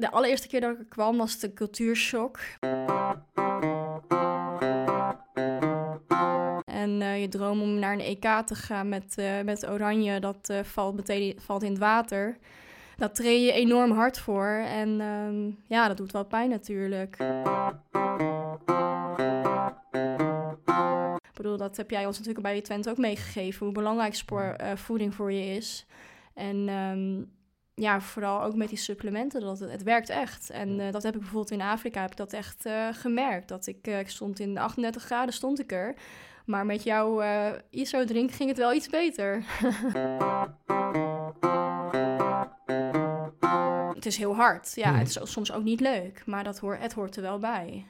de allereerste keer dat ik er kwam was de cultuurshock. En eh, je droom om naar een EK te gaan met, eh, met Oranje, dat eh, valt meteen valt in het water. Daar treed je enorm hard voor. En ehm, ja, dat doet wel pijn natuurlijk. Ik bedoel, dat heb jij ons natuurlijk bij je Twente ook meegegeven. Hoe belangrijk spoor, voeding voor je is. En ehm, ja, vooral ook met die supplementen, dat het, het werkt echt. En dat heb ik bijvoorbeeld in Afrika, heb ik dat echt gemerkt. Dat ik, ik stond in 38 graden, stond ik er. Maar met jouw uh, ISO-drink ging het wel iets beter. het is heel hard. Ja, het is soms ook niet leuk. Maar dat hoort, het hoort er wel bij.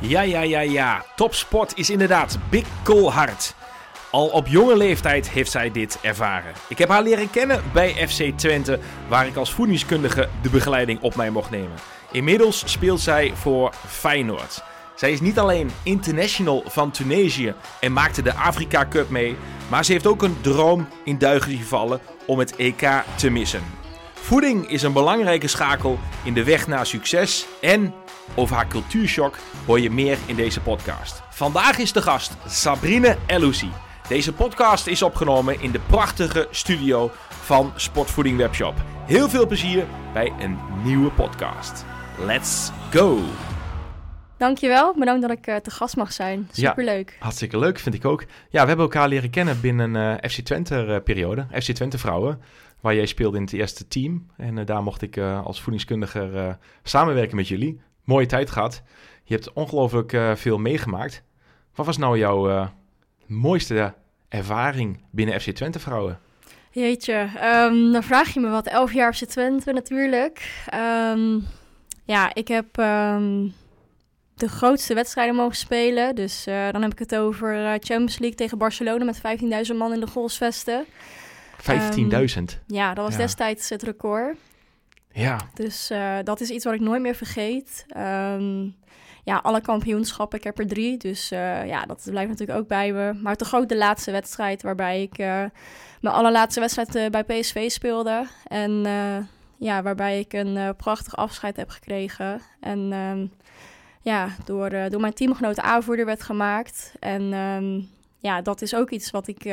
Ja, ja, ja, ja. Topsport is inderdaad bikkelhard. Al op jonge leeftijd heeft zij dit ervaren. Ik heb haar leren kennen bij FC Twente, waar ik als voedingskundige de begeleiding op mij mocht nemen. Inmiddels speelt zij voor Feyenoord. Zij is niet alleen international van Tunesië en maakte de Afrika Cup mee, maar ze heeft ook een droom in duigen gevallen om het EK te missen. Voeding is een belangrijke schakel in de weg naar succes en over haar cultuurshock hoor je meer in deze podcast. Vandaag is de gast Sabrine Eloussi. Deze podcast is opgenomen in de prachtige studio van Sportvoeding Webshop. Heel veel plezier bij een nieuwe podcast. Let's go! Dankjewel, bedankt dat ik uh, te gast mag zijn. Superleuk. Ja, hartstikke leuk, vind ik ook. Ja, we hebben elkaar leren kennen binnen een uh, FC Twente-periode. FC Twente Vrouwen, waar jij speelde in het eerste team. En daar mocht ik als voedingskundige samenwerken met jullie. Mooie tijd gehad. Je hebt ongelooflijk veel meegemaakt. Wat was nou jouw mooiste ervaring binnen FC Twente Vrouwen? Jeetje, um, dan vraag je me wat. Elf jaar FC Twente natuurlijk. Um, ja, ik heb... Um, de grootste wedstrijden mogen spelen. Dus uh, dan heb ik het over uh, Champions League tegen Barcelona met 15.000 man in de goalsvesten. 15.000? Um, ja, dat was ja. destijds het record. Ja. Dus uh, dat is iets wat ik nooit meer vergeet. Um, ja, alle kampioenschappen, ik heb er drie. Dus ja, dat blijft natuurlijk ook bij me. Maar toch ook de laatste wedstrijd waarbij ik mijn allerlaatste wedstrijd bij PSV speelde. En ja, waarbij ik een prachtig afscheid heb gekregen. En... Um, ja, door, door mijn teamgenoot aanvoerder werd gemaakt. En um, ja, dat is ook iets wat ik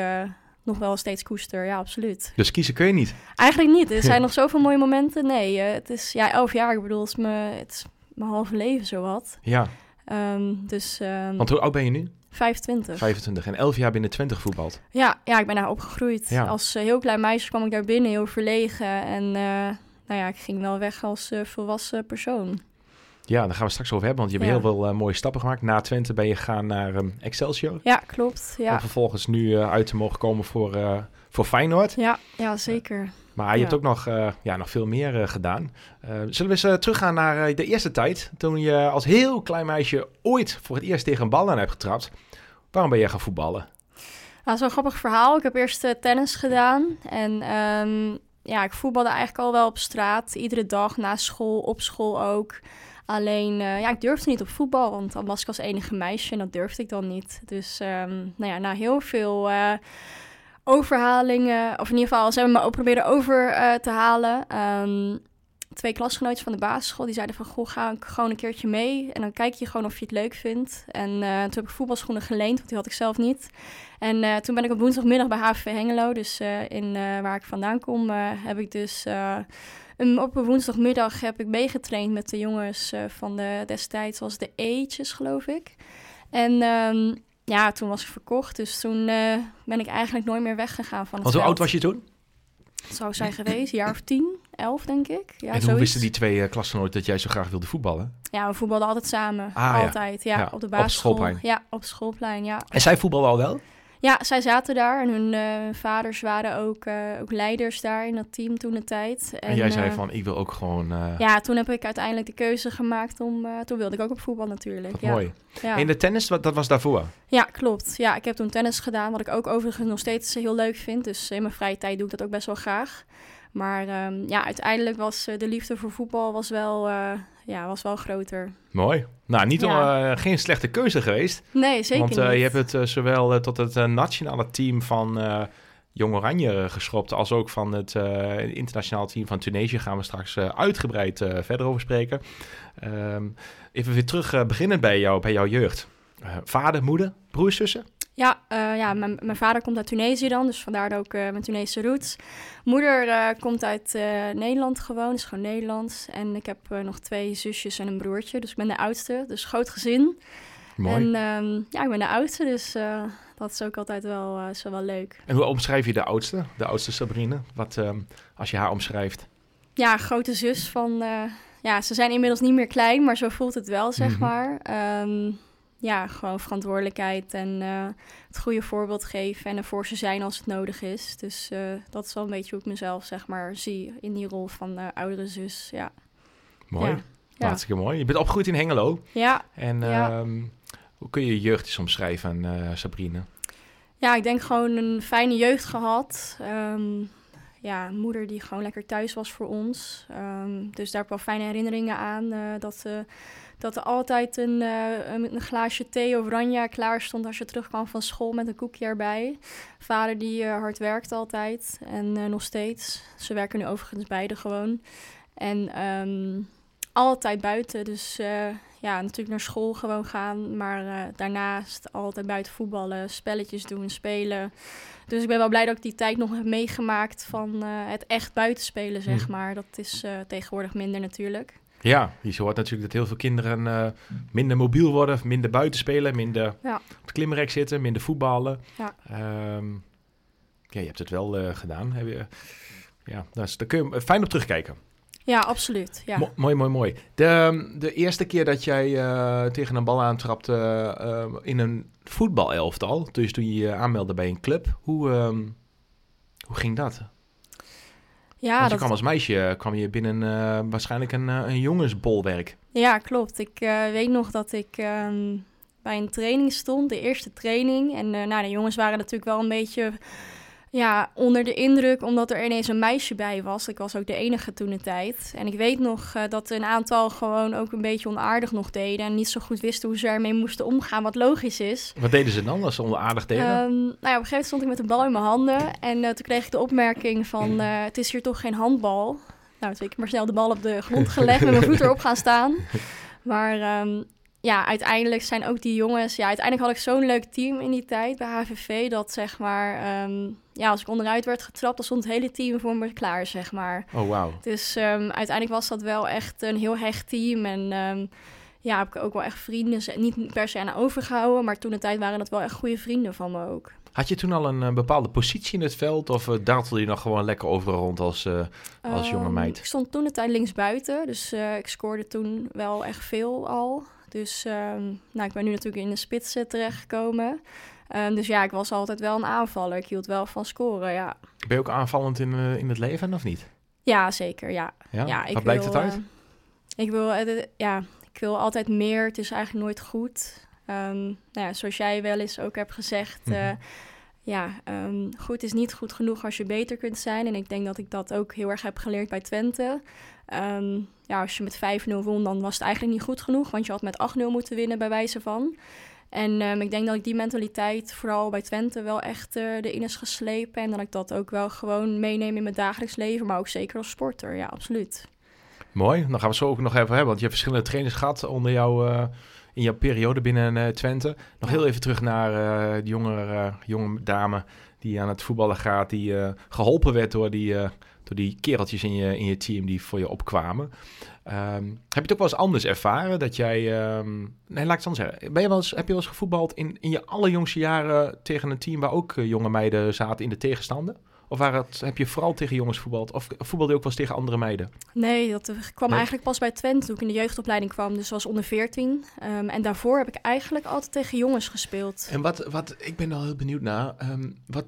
nog wel steeds koester. Ja, absoluut. Dus kiezen kun je niet? Eigenlijk niet. Er zijn nog zoveel mooie momenten. Nee, het is ja, elf jaar. Ik bedoel, het is, me, het is mijn halve leven zowat. Ja. Um, dus, um, Want hoe oud ben je nu? 25. 25 en 11 jaar binnen 20 gevoetbald. Ja, ja ik ben daar opgegroeid. Ja. Als heel klein meisje kwam ik daar binnen, heel verlegen. En nou ja, ik ging wel weg als volwassen persoon. Ja, daar gaan we straks over hebben, want je hebt heel veel uh, mooie stappen gemaakt. Na Twente ben je gegaan naar um, Excelsior. Ja, klopt. Ja. Om vervolgens nu uh, uit te mogen komen voor, uh, voor Feyenoord. Ja, ja zeker. Maar je hebt ook nog, ja, nog veel meer gedaan. zullen we eens teruggaan naar de eerste tijd, toen je als heel klein meisje ooit voor het eerst tegen een bal aan hebt getrapt. Waarom ben jij gaan voetballen? Nou, zo'n grappig verhaal. Ik heb eerst tennis gedaan en... Um, ja, ik voetbalde eigenlijk al wel op straat. Iedere dag na school, op school ook. Alleen, ja, ik durfde niet op voetbal, want dan was ik als enige meisje en dat durfde ik dan niet. Dus, um, nou ja, na heel veel overhalingen, of in ieder geval, ze hebben me ook proberen over uh, te halen. Um, twee klasgenootjes van de basisschool, die zeiden van, goh, ga gewoon een keertje mee. En dan kijk je gewoon of je het leuk vindt. En toen heb ik voetbalschoenen geleend, want die had ik zelf niet. En toen ben ik op woensdagmiddag bij HVV Hengelo, dus in, waar ik vandaan kom, heb ik dus op een woensdagmiddag heb ik meegetraind met de jongens van de destijds was de Ages, geloof ik. En um, ja, toen was ik verkocht, dus toen uh, ben ik eigenlijk nooit meer weggegaan van het Want hoe oud was je toen? Het zou zijn geweest, jaar of tien, elf denk ik. Ja, en hoe zoiets. wisten die twee uh, klassen dat jij zo graag wilde voetballen? Ja, we voetbalden altijd samen. Ah, altijd, ja. ja. Op de basisschool. Op schoolplein? Ja, op schoolplein, ja. En zij voetbalden al wel? Ja, zij zaten daar en hun uh, vaders waren ook, uh, ook leiders daar in dat team toen de tijd. En, en jij zei uh, van, ik wil ook gewoon... Ja, toen heb ik uiteindelijk de keuze gemaakt om... toen wilde ik ook op voetbal natuurlijk. Wat ja. mooi. Ja. En de tennis, wat, dat was daarvoor? Ja, klopt. Ja, ik heb toen tennis gedaan, wat ik ook overigens nog steeds heel leuk vind. Dus in mijn vrije tijd doe ik dat ook best wel graag. Maar um, ja, uiteindelijk was de liefde voor voetbal was wel, ja, was wel groter. Mooi. Nou, niet ja. uh, geen slechte keuze geweest. Nee, zeker Want uh, je hebt het uh, zowel tot het nationale team van Jong Oranje geschropt, als ook van het internationaal team van Tunesië. Gaan we straks uitgebreid verder over spreken. Um, even weer terug beginnen bij, jou, bij jouw jeugd. vader, moeder, broers, zussen? Ja, ja mijn, mijn, vader komt uit Tunesië dan, dus vandaar ook mijn Tunesische roots. Moeder komt uit Nederland gewoon, is gewoon Nederlands. En ik heb nog twee zusjes en een broertje, dus ik ben de oudste. Dus groot gezin. Mooi. En um, ja, ik ben de oudste, dus dat is ook altijd wel, zo wel leuk. En hoe omschrijf je de oudste, de oudste Sabrine? Wat, um, als je haar omschrijft? Ja, grote zus van... Ja, ze zijn inmiddels niet meer klein, maar zo voelt het wel, zeg mm -hmm. maar. Um, ja, gewoon verantwoordelijkheid en uh, het goede voorbeeld geven en ervoor ze zijn als het nodig is. Dus dat is wel een beetje hoe ik mezelf, zeg maar, zie in die rol van oudere zus, ja. Mooi, ja. hartstikke mooi. Je bent opgegroeid in Hengelo. Ja. En ja. Um, hoe kun je je jeugd eens omschrijven, uh, Sabrine? Ja, ik denk gewoon een fijne jeugd gehad. Um, ja, een moeder die gewoon lekker thuis was voor ons. Um, dus daar heb ik wel fijne herinneringen aan. Uh, dat, uh, dat er altijd een, uh, een, glaasje thee of oranje klaar stond als je terugkwam van school met een koekje erbij. Vader die hard werkt altijd en nog steeds. Ze werken nu overigens beide gewoon. En um, altijd buiten, dus ja, natuurlijk naar school gewoon gaan. Maar daarnaast altijd buiten voetballen, spelletjes doen, spelen. Dus ik ben wel blij dat ik die tijd nog heb meegemaakt van het echt buitenspelen, zeg Mhm. maar. Dat is tegenwoordig minder natuurlijk. Ja, je hoort natuurlijk dat heel veel kinderen uh, minder mobiel worden, minder buiten spelen, minder ja. op het klimrek zitten, minder voetballen. Ja, um, ja je hebt het wel uh, gedaan. Heb je, ja, dus daar kun je fijn op terugkijken. Ja, absoluut. Ja. Mo mooi, mooi, mooi. De, de eerste keer dat jij uh, tegen een bal aantrapte uh, in een voetbalelftal, dus toen je je aanmeldde bij een club, hoe, um, hoe ging dat? Ja, Want je dat... kwam als meisje kwam je binnen uh, waarschijnlijk een, een jongensbolwerk. Ja, klopt. Ik weet nog dat ik um, bij een training stond, de eerste training. En nou, de jongens waren natuurlijk wel een beetje ja, onder de indruk, omdat er ineens een meisje bij was. Ik was ook de enige toen de tijd. En ik weet nog uh, dat een aantal gewoon ook een beetje onaardig nog deden. En niet zo goed wisten hoe ze ermee moesten omgaan, wat logisch is. Wat deden ze dan als ze onaardig deden? Um, nou ja, op een gegeven moment stond ik met een bal in mijn handen. En uh, toen kreeg ik de opmerking van, uh, het is hier toch geen handbal. Nou, toen heb ik maar snel de bal op de grond gelegd, met mijn voet erop gaan staan. Maar... Um, ja, uiteindelijk zijn ook die jongens... Ja, uiteindelijk had ik zo'n leuk team in die tijd bij HVV... dat zeg maar... Um, ja, als ik onderuit werd getrapt... dan stond het hele team voor me klaar, zeg maar. Oh, wauw. Dus um, uiteindelijk was dat wel echt een heel hecht team. En um, ja, heb ik ook wel echt vrienden... niet per se aan overgehouden... maar toen de tijd waren dat wel echt goede vrienden van me ook. Had je toen al een, een bepaalde positie in het veld... of uh, dartelde je nog gewoon lekker overal rond als, uh, als jonge meid? Ik stond toen de tijd linksbuiten... dus uh, ik scoorde toen wel echt veel al... Dus um, nou, ik ben nu natuurlijk in de spits terechtgekomen. Um, dus ja, ik was altijd wel een aanvaller. Ik hield wel van scoren, ja. Ben je ook aanvallend in, uh, in het leven, of niet? Ja, zeker, ja. Ja? ja ik Wat blijkt wil, het uit? Uh, ik, wil, uh, ja, ik wil altijd meer. Het is eigenlijk nooit goed. Um, nou ja, zoals jij wel eens ook hebt gezegd... Mm -hmm. ja, goed is niet goed genoeg als je beter kunt zijn. En ik denk dat ik dat ook heel erg heb geleerd bij Twente. Ja, als je met 5-0 won, dan was het eigenlijk niet goed genoeg. Want je had met 8-0 moeten winnen, bij wijze van. En um, ik denk dat ik die mentaliteit vooral bij Twente wel echt uh, erin is geslepen. En dat ik dat ook wel gewoon meeneem in mijn dagelijks leven. Maar ook zeker als sporter, ja, absoluut. Mooi, dan gaan we het zo ook nog even hebben. Want je hebt verschillende trainers gehad onder jou... Uh in jouw periode binnen uh, Twente. Nog heel even terug naar de jonge, jonge dame die aan het voetballen gaat, die geholpen werd door die, door die kereltjes in je, in je team die voor je opkwamen. Um, heb je het ook wel eens anders ervaren dat jij. Um, nee, laat ik het anders zeggen. Ben je wel eens, heb je wel eens gevoetbald in, in je allerjongste jaren tegen een team waar ook jonge meiden zaten in de tegenstander? Of waar het, heb je vooral tegen jongens voetbald? Of voetbalde je ook wel eens tegen andere meiden? Nee, dat kwam nee. eigenlijk pas bij Twente toen ik in de jeugdopleiding kwam. Dus was onder 14. Um, en daarvoor heb ik eigenlijk altijd tegen jongens gespeeld. En wat, wat ik ben al heel benieuwd naar. Um, wat,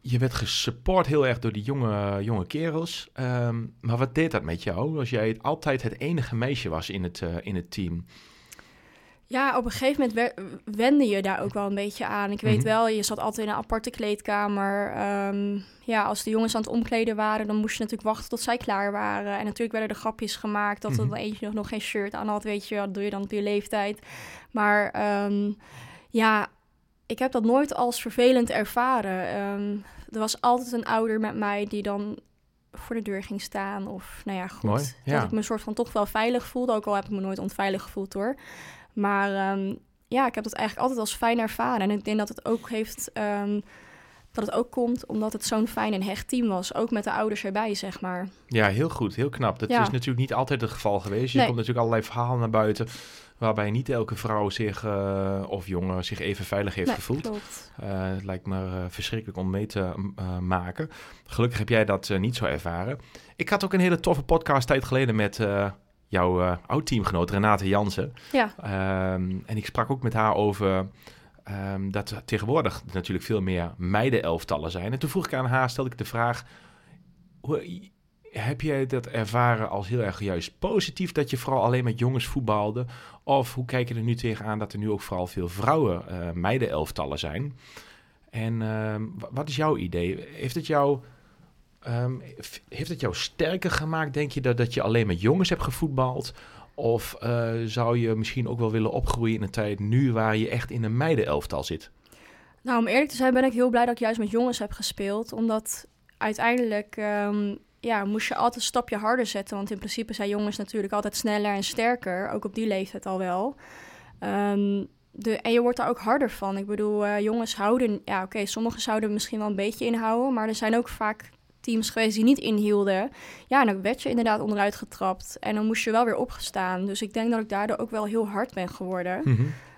je werd gesupport heel erg door die jonge, jonge kerels. Um, maar wat deed dat met jou als jij altijd het enige meisje was in het, uh, in het team? Ja, op een gegeven moment wende je daar ook wel een beetje aan. Ik weet mm -hmm. wel, je zat altijd in een aparte kleedkamer. Um, ja, als de jongens aan het omkleden waren, dan moest je natuurlijk wachten tot zij klaar waren. En natuurlijk werden er grapjes gemaakt dat mm -hmm. er dan eentje nog, nog geen shirt aan had. Weet je, dat doe je dan op je leeftijd. Maar um, ja, ik heb dat nooit als vervelend ervaren. Um, er was altijd een ouder met mij die dan voor de deur ging staan. Of nou ja, goed. Mooi, Dat ik me soort van toch wel veilig voelde. Ook al heb ik me nooit onveilig gevoeld hoor. Maar ehm, ja, ik heb dat eigenlijk altijd als fijn ervaren. En ik denk dat het ook heeft. ehm, dat het ook komt omdat het zo'n fijn en hecht team was. Ook met de ouders erbij, zeg maar. Ja, heel goed, heel knap. Dat Ja. is natuurlijk niet altijd het geval geweest. Je Nee. komt natuurlijk allerlei verhalen naar buiten waarbij niet elke vrouw zich eh, of jongen zich even veilig heeft Nee, gevoeld. Eh, het lijkt me eh, verschrikkelijk om mee te maken. Gelukkig heb jij dat niet zo ervaren. Ik had ook een hele toffe podcast tijd geleden met jouw oud-teamgenoot Renate Jansen. Ja, Ehm, en ik sprak ook met haar over ehm, dat tegenwoordig natuurlijk veel meer meiden-elftallen zijn. En toen vroeg ik aan haar, stelde ik de vraag... Hoe, heb jij dat ervaren als heel erg juist positief... dat je vooral alleen met jongens voetbalde? Of hoe kijk je er nu tegenaan dat er nu ook vooral veel vrouwen eh meiden-elftallen zijn? En ehm, wa- wat is jouw idee? Heeft het jou... ehm, heeft het jou sterker gemaakt, denk je, dat, dat je alleen met jongens hebt gevoetbald? Of eh, zou je misschien ook wel willen opgroeien in een tijd nu waar je echt in een meidenelftal zit? Nou, om eerlijk te zijn ben ik heel blij dat ik juist met jongens heb gespeeld. Omdat uiteindelijk ehm, ja, moest je altijd een stapje harder zetten. Want in principe zijn jongens natuurlijk altijd sneller en sterker. Ook op die leeftijd al wel. Ehm, de, en je wordt daar ook harder van. Ik bedoel, eh, jongens houden... Ja, oké, sommigen zouden misschien wel een beetje inhouden. Maar er zijn ook vaak teams geweest die niet inhielden. Ja, en dan werd je inderdaad onderuit getrapt. En dan moest je wel weer opgestaan. Dus ik denk dat ik daardoor ook wel heel hard ben geworden.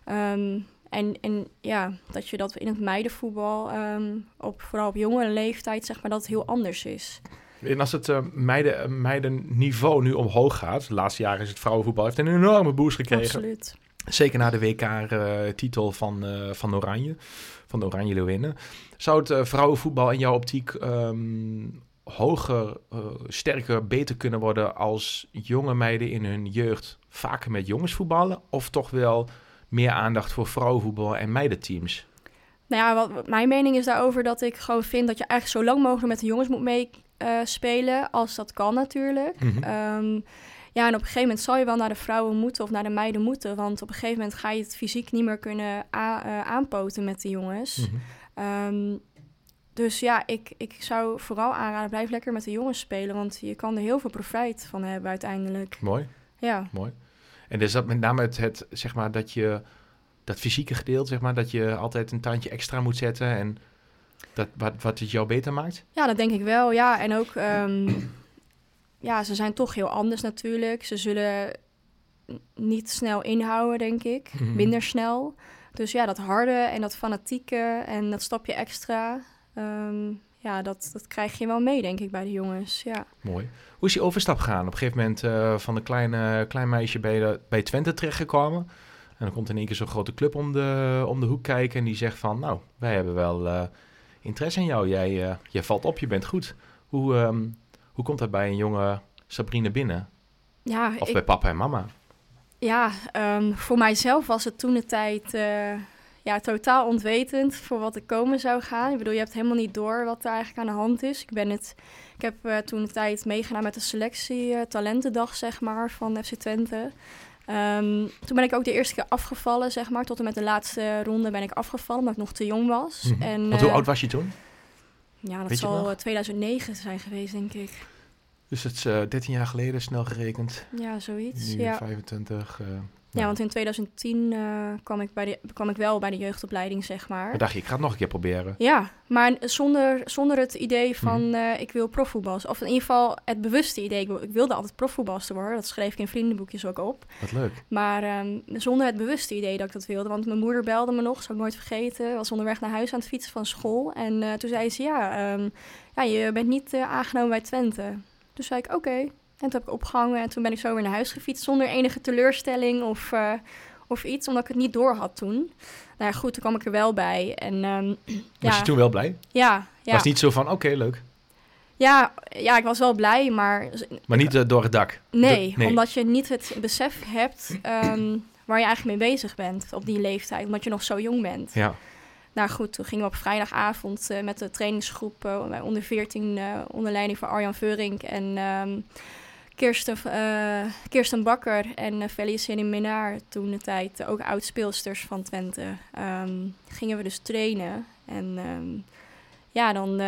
Ehm, en, en ja, dat je dat in het meidenvoetbal, ehm, op, vooral op jongere leeftijd, zeg maar, dat het heel anders is. En als het eh, meiden, eh, meidenniveau nu omhoog gaat, de laatste jaren is het vrouwenvoetbal, heeft een enorme boost gekregen. Absoluut. Zeker na de WK-titel van, eh, van Oranje, van de Oranje Leeuwinnen. Zou het eh, vrouwenvoetbal in jouw optiek ehm, hoger, eh, sterker, beter kunnen worden als jonge meiden in hun jeugd vaker met jongens voetballen? Of toch wel meer aandacht voor vrouwenvoetbal en meidenteams? Nou ja, wat, wat mijn mening is daarover dat ik gewoon vind dat je eigenlijk zo lang mogelijk met de jongens moet meespelen, als dat kan natuurlijk. Mhm. Ehm, ja, en op een gegeven moment zal je wel naar de vrouwen moeten of naar de meiden moeten, want op een gegeven moment ga je het fysiek niet meer kunnen eh, aanpoten met de jongens. Mhm. Ehm, dus ja, ik, ik zou vooral aanraden, blijf lekker met de jongens spelen, want je kan er heel veel profijt van hebben uiteindelijk. Mooi. Ja, Mooi. En is dat met name het, het zeg maar, dat je dat fysieke gedeelte, zeg maar, dat je altijd een tandje extra moet zetten en dat, wat, wat het jou beter maakt? ja dat denk ik wel. Ja, en ook, ehm, ja, ze zijn toch heel anders natuurlijk. Ze zullen niet snel inhouden, denk ik. Mhm. Minder snel. Dus ja, dat harde en dat fanatieke en dat stapje extra, ehm, ja, dat, dat krijg je wel mee, denk ik, bij de jongens. Ja. Mooi. Hoe is die overstap gegaan? Op een gegeven moment eh, van een kleine, klein meisje bij, de, bij Twente terechtgekomen. En dan komt in één keer zo'n grote club om de, om de hoek kijken en die zegt van, nou, wij hebben wel eh, interesse in jou. Jij, jij valt op, je bent goed. Hoe, ehm, hoe komt dat bij een jonge Sabrine binnen? Ja, Of ik- bij papa en mama? Ja, ehm, voor mijzelf was het toen de tijd eh, ja, totaal ontwetend voor wat er komen zou gaan. Ik bedoel, je hebt helemaal niet door wat er eigenlijk aan de hand is. Ik, ben het, ik heb eh, toen de tijd meegedaan met de selectie eh, talentendag, zeg maar, van FC Twente. Ehm, toen ben ik ook de eerste keer afgevallen, zeg maar. Tot en met de laatste ronde ben ik afgevallen, omdat ik nog te jong was. Mhm. en, Want hoe oud was je toen? Ja, dat Weet zal nog? eh, 2009 zijn geweest, denk ik. Dus het is eh, 13 jaar geleden, snel gerekend. Ja, zoiets. Nu ja. 25. eh, ja, want in 2010 eh, kwam, ik bij de, kwam ik wel bij de jeugdopleiding, zeg maar. Wat dacht je, ik ga het nog een keer proberen. Ja, maar zonder, zonder het idee van Mhm. eh, ik wil profvoetbal. Of in ieder geval het bewuste idee. Ik, wil- ik wilde altijd profvoetbalster worden. Dat schreef ik in vriendenboekjes ook op. Wat leuk. Maar ehm, zonder het bewuste idee dat ik dat wilde. Want mijn moeder belde me nog, zou ik nooit vergeten. Was onderweg naar huis aan het fietsen van school. En eh, toen zei ze, ja, ehm, ja je bent niet eh, aangenomen bij Twente. Toen zei ik, oké. En toen heb ik opgehangen en toen ben ik zo weer naar huis gefietst... zonder enige teleurstelling of, eh, of iets, omdat ik het niet door had toen. Nou ja, goed, toen kwam ik er wel bij. En ehm, Was ja, je toen wel blij? ja, ja. Was niet zo van, oké, leuk. Ja, ja, ik was wel blij, maar Maar niet eh, door het dak. nee. omdat je niet het besef hebt ehm, waar je eigenlijk mee bezig bent op die leeftijd, omdat je nog zo jong bent. Ja. Nou goed, toen gingen we op vrijdagavond eh, met de trainingsgroep eh, onder 14 eh, onder leiding van Arjan Veurink en ehm, Kirsten, Bakker en Felicien Minaar, toen de tijd ook oud-speelsters van Twente, ehm, gingen we dus trainen. En ehm, ja, dan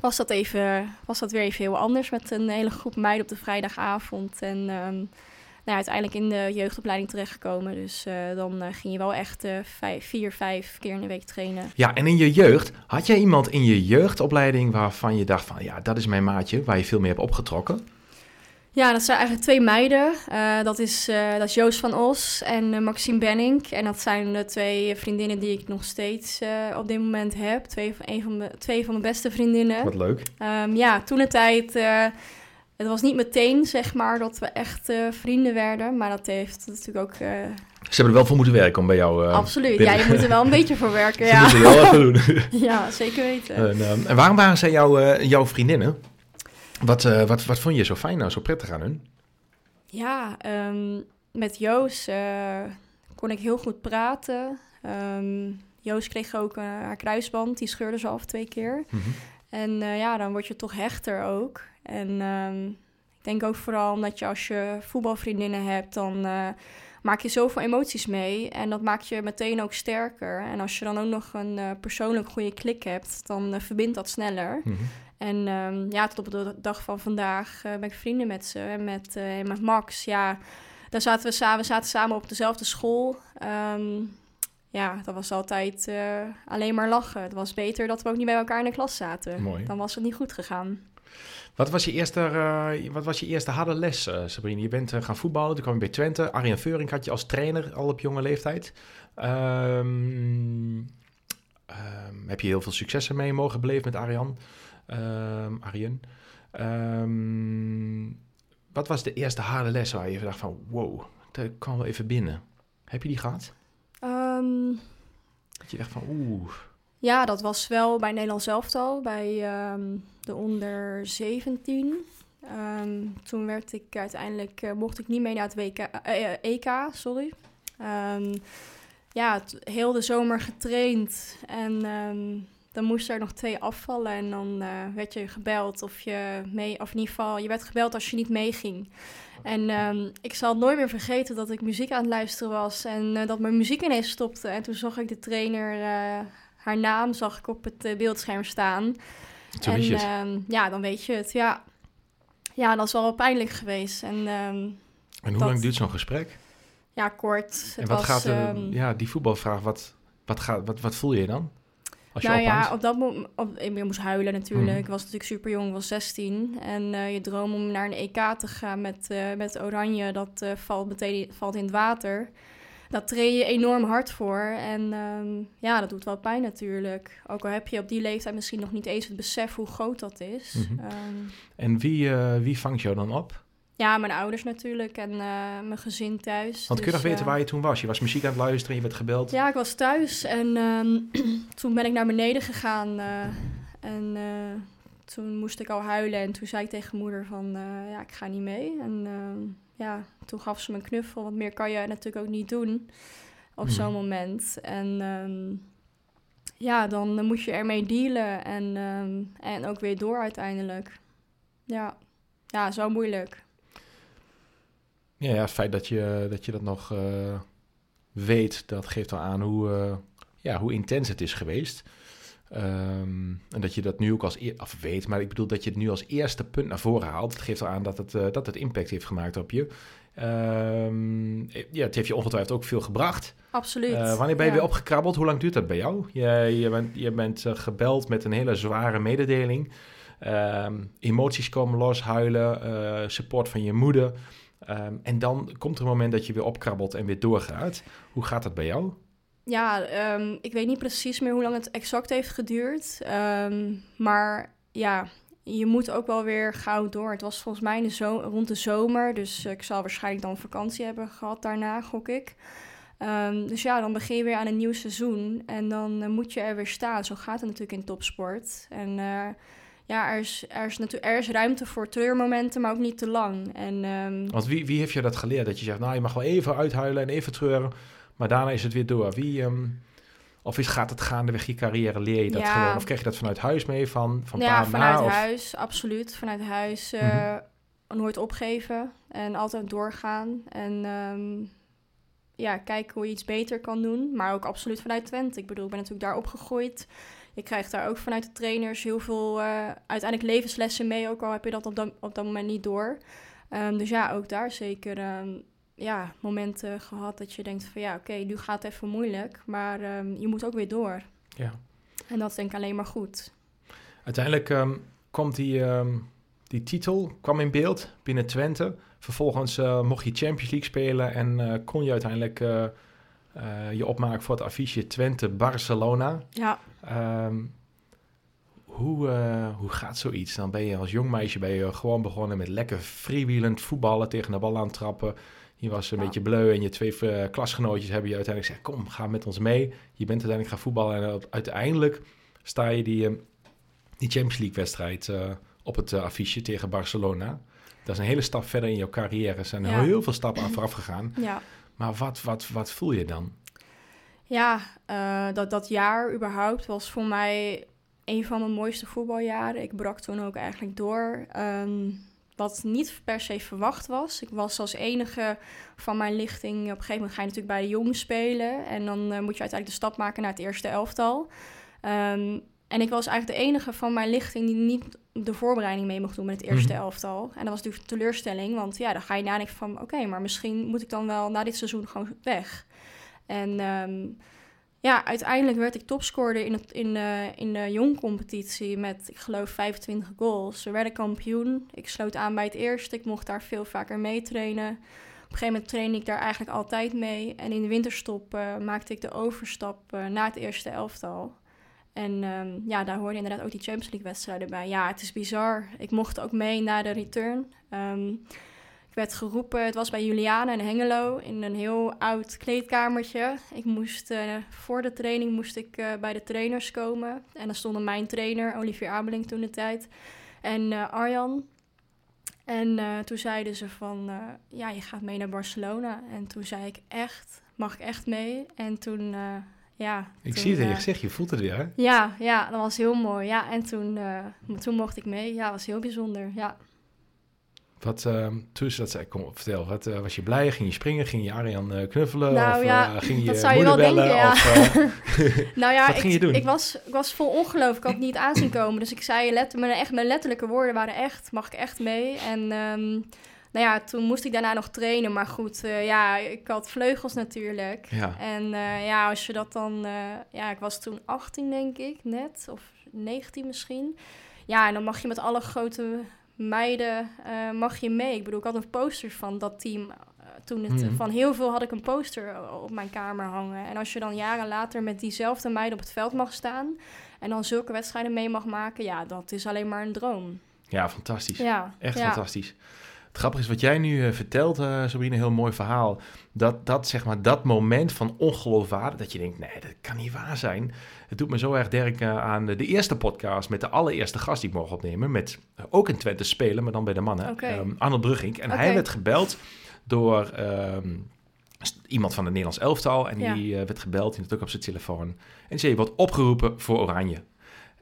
was, dat even, was dat weer even heel anders met een hele groep meiden op de vrijdagavond. En nou, uiteindelijk in de jeugdopleiding terechtgekomen. Dus uh, dan ging je wel echt vijf, vier, vijf keer in de week trainen. Ja, en in je jeugd, had jij iemand in je jeugdopleiding waarvan je dacht van... ja, dat is mijn maatje, waar je veel meer hebt opgetrokken? Ja, dat zijn eigenlijk twee meiden. Uh, dat, is, uh, dat is Joost van Os en uh, Maxime Benning. En dat zijn de twee vriendinnen die ik nog steeds op dit moment heb. Twee van, een van, mijn, twee van mijn beste vriendinnen. Wat leuk. Um, ja, toen de tijd... het was niet meteen, zeg maar, dat we echt vrienden werden. Maar dat heeft natuurlijk ook... Ze hebben er wel voor moeten werken om bij jou... Absoluut. Ja, je moet er wel een beetje voor werken, ja. Ze moeten wel doen. ja, zeker weten. En, en waarom waren zij jou, jouw vriendinnen? Wat, wat, wat vond je zo fijn nou, zo prettig aan hun? Ja, um, met Joost uh, kon ik heel goed praten. Um, Joost kreeg ook haar kruisband, die scheurde ze af twee keer. Mm -hmm. En ja, dan word je toch hechter ook. En um, ik denk ook vooral omdat je als je voetbalvriendinnen hebt, dan maak je zoveel emoties mee. En dat maakt je meteen ook sterker. En als je dan ook nog een persoonlijk goede klik hebt, dan verbindt dat sneller. Mm -hmm. En um, ja, tot op de dag van vandaag ben ik vrienden met ze. En met, met Max, ja, daar zaten we samen, we zaten samen op dezelfde school. Um, ja, dat was altijd uh, alleen maar lachen. Het was beter dat we ook niet bij elkaar in de klas zaten. Mooi. Dan was het niet goed gegaan. Wat was je eerste, wat was je eerste harde les, Sabrine? Je bent gaan voetballen, toen kwam je bij Twente. Arjen Veuring had je als trainer al op jonge leeftijd. Um, heb je heel veel successen mee mogen beleven met Arjan? um, Arjen. Wat was de eerste harde les waar je dacht van... wow, dat kwam wel even binnen. Heb je die gehad? Je oeh... Ja, dat was wel bij Nederland elftal, bij um, de onder 17. Um, toen werd ik uiteindelijk, uh, mocht ik niet mee naar het WK, uh, uh, EK, sorry. Um, ja, heel de zomer getraind en dan moesten er nog twee afvallen en dan uh, werd je gebeld of je mee, of in ieder geval, je werd gebeld als je niet meeging. En um, ik zal nooit meer vergeten dat ik muziek aan het luisteren was en uh, dat mijn muziek ineens stopte. En toen zag ik de trainer, uh, haar naam zag ik op het beeldscherm staan. Toen en um, ja, dan weet je het. Ja. ja, dat is wel pijnlijk geweest. En, um, en hoe dat, lang duurt zo'n gesprek? Ja, kort. Het en wat was, gaat er, ja, die voetbalvraag, wat, wat, gaat, wat, wat voel je dan? Nou ja, op dat moment, op, ik moest huilen natuurlijk. Mm. Ik was natuurlijk super jong, was 16. En uh, je droom om naar een EK te gaan met, uh, met Oranje, dat uh, valt meteen valt in het water. Dat treed je enorm hard voor. En um, ja, dat doet wel pijn natuurlijk. Ook al heb je op die leeftijd misschien nog niet eens het besef hoe groot dat is. Mm -hmm. um, en wie, wie vangt jou dan op? Ja, mijn ouders natuurlijk en uh, mijn gezin thuis. Want kun je nog dus, weten waar je toen was? Je was muziek aan het luisteren, je werd gebeld. Ja, ik was thuis en um, toen ben ik naar beneden gegaan. Uh, en toen moest ik al huilen en toen zei ik tegen moeder van, ja, ik ga niet mee. En ehm, ja, toen gaf ze me een knuffel, want meer kan je natuurlijk ook niet doen op hmm. zo'n moment. En um, ja, dan moet je ermee dealen en, en ook weer door uiteindelijk. Ja, ja zo moeilijk. Ja, ja, het feit dat je dat, je dat nog uh, weet, dat geeft wel aan hoe, uh, ja, hoe intens het is geweest. Um, en dat je dat nu ook als e of weet, maar ik bedoel dat je het nu als eerste punt naar voren haalt. Dat geeft wel aan dat het, uh, dat het impact heeft gemaakt op je. Um, ja, het heeft je ongetwijfeld ook veel gebracht. Absoluut. wanneer ben je ja. weer opgekrabbeld? Hoe lang duurt dat bij jou? Je, je bent, je bent gebeld met een hele zware mededeling. Um, emoties komen los, huilen, support van je moeder. Um, en dan komt er een moment dat je weer opkrabbelt en weer doorgaat. Hoe gaat dat bij jou? Ja, um, ik weet niet precies meer hoe lang het exact heeft geduurd. Um, maar ja, je moet ook wel weer gauw door. Het was volgens mij de zo rond de zomer. Dus ik zal waarschijnlijk dan vakantie hebben gehad daarna, gok ik. Dus ja, dan begin je weer aan een nieuw seizoen. En dan uh, moet je er weer staan. Zo gaat het natuurlijk in topsport. En uh, ja, er is, er, is natuurlijk, er is ruimte voor treurmomenten, maar ook niet te lang. En, um... Want wie, wie heeft je dat geleerd? Dat je zegt, nou, je mag wel even uithuilen en even treuren, maar daarna is het weer door. Wie, um, of is, gaat het gaandeweg je carrière, leer je dat ja. gewoon? Of krijg je dat vanuit huis mee, van, van ja, pa vanuit na, huis, absoluut. Vanuit huis uh, mm -hmm. nooit opgeven en altijd doorgaan. En um, ja, kijken hoe je iets beter kan doen. Maar ook absoluut vanuit Twente. Ik bedoel, ik ben natuurlijk daar opgegroeid je krijgt daar ook vanuit de trainers heel veel uh, uiteindelijk levenslessen mee, ook al heb je dat op dat, op dat moment niet door. Ehm, dus ja, ook daar zeker ehm, ja, momenten gehad dat je denkt van ja, oké, nu gaat het even moeilijk, maar ehm, je moet ook weer door. Ja. En dat is denk ik alleen maar goed. Uiteindelijk komt die, die titel kwam in beeld binnen Twente. Vervolgens uh, mocht je Champions League spelen en uh, kon je uiteindelijk uh, je opmaken voor het affiche Twente-Barcelona. Ja. Um, hoe, hoe gaat zoiets? Dan ben je als jong meisje ben je gewoon begonnen met lekker freewheelend voetballen, tegen de bal aan trappen. Je was een beetje bleu en je twee klasgenootjes hebben je uiteindelijk gezegd, kom, ga met ons mee. Je bent uiteindelijk gaan voetballen en uiteindelijk sta je die, die Champions League wedstrijd op het affiche tegen Barcelona. Dat is een hele stap verder in jouw carrière. Er zijn heel veel stappen aan vooraf gegaan. Ja. Maar wat, wat, wat voel je dan? Ja, uh, dat, dat jaar überhaupt was voor mij een van mijn mooiste voetbaljaren. Ik brak toen ook eigenlijk door. Um, wat niet per se verwacht was. Ik was als enige van mijn lichting. Op een gegeven moment ga je natuurlijk bij de jongens spelen. En dan uh, moet je uiteindelijk de stap maken naar het eerste elftal. Um, en ik was eigenlijk de enige van mijn lichting die niet de voorbereiding mee mocht doen met het eerste mhm. elftal. En dat was natuurlijk een teleurstelling, want ja, dan ga je nadenken van... oké, maar misschien moet ik dan wel na dit seizoen gewoon weg. En um, ja, uiteindelijk werd ik topscorer in, het, in, uh, in de jongcompetitie met, ik geloof, 25 goals. We werden kampioen. Ik sloot aan bij het eerste. Ik mocht daar veel vaker mee trainen. Op een gegeven moment trainde ik daar eigenlijk altijd mee. En in de winterstop uh, maakte ik de overstap uh, naar het eerste elftal. En um, ja, daar hoorde inderdaad ook die Champions League wedstrijden bij. Ja, het is bizar. Ik mocht ook mee naar de return. Um, ik werd geroepen, het was bij Juliana in Hengelo, in een heel oud kleedkamertje. Ik moest, uh, voor de training moest ik uh, bij de trainers komen. En dan stonden mijn trainer, Olivier Abeling toen de tijd, en uh, Arjan. En toen zeiden ze van, ja, je gaat mee naar Barcelona. En toen zei ik, echt? Mag ik echt mee? En toen ja. Ik zie het in je eh, gezicht, je voelt het weer. Ja, ja, dat was heel mooi. Ja, en toen, uh, toen mocht ik mee. Ja, dat was heel bijzonder. Ja. Wat, uh, toen dat zei, kom, vertel, wat, uh, was je blij? Ging je springen? Ging je Arjan uh, knuffelen? Nou of, ja, ging je dat zou je wel bellen, denken, ja. Of, nou ja, wat ging je doen? Ik, was, ik was vol ongeloof, ik had het niet aanzien komen. Dus ik zei, let, mijn, echt, mijn letterlijke woorden waren echt, mag ik echt mee? En um, nou ja, toen moest ik daarna nog trainen. Maar goed, uh, ja, ik had vleugels natuurlijk. Ja. En uh, ja, als je dat dan... Uh, ja, ik was toen 18 denk ik, net. Of 19 misschien. Ja, en dan mag je met alle grote meiden mag je mee. Ik bedoel, ik had een poster van dat team. toen het, Mhm. Van heel veel had ik een poster op mijn kamer hangen. En als je dan jaren later met diezelfde meiden op het veld mag staan... en dan zulke wedstrijden mee mag maken... ja, dat is alleen maar een droom. Ja, fantastisch. Ja, Echt ja. fantastisch. Het grappige is wat jij nu uh, vertelt, uh, Sabrina, een heel mooi verhaal. Dat, dat, zeg maar, dat moment van ongeloofwaardig, dat je denkt, nee, dat kan niet waar zijn. Het doet me zo erg denken aan de, de eerste podcast met de allereerste gast die ik mocht opnemen. Met uh, ook een Twente spelen, maar dan bij de mannen. Okay. Um, Arnold Brugging. En Okay. hij werd gebeld door um, iemand van het Nederlands elftal. En Ja. die werd gebeld, die had ook op zijn telefoon. En die zei, je wordt opgeroepen voor Oranje.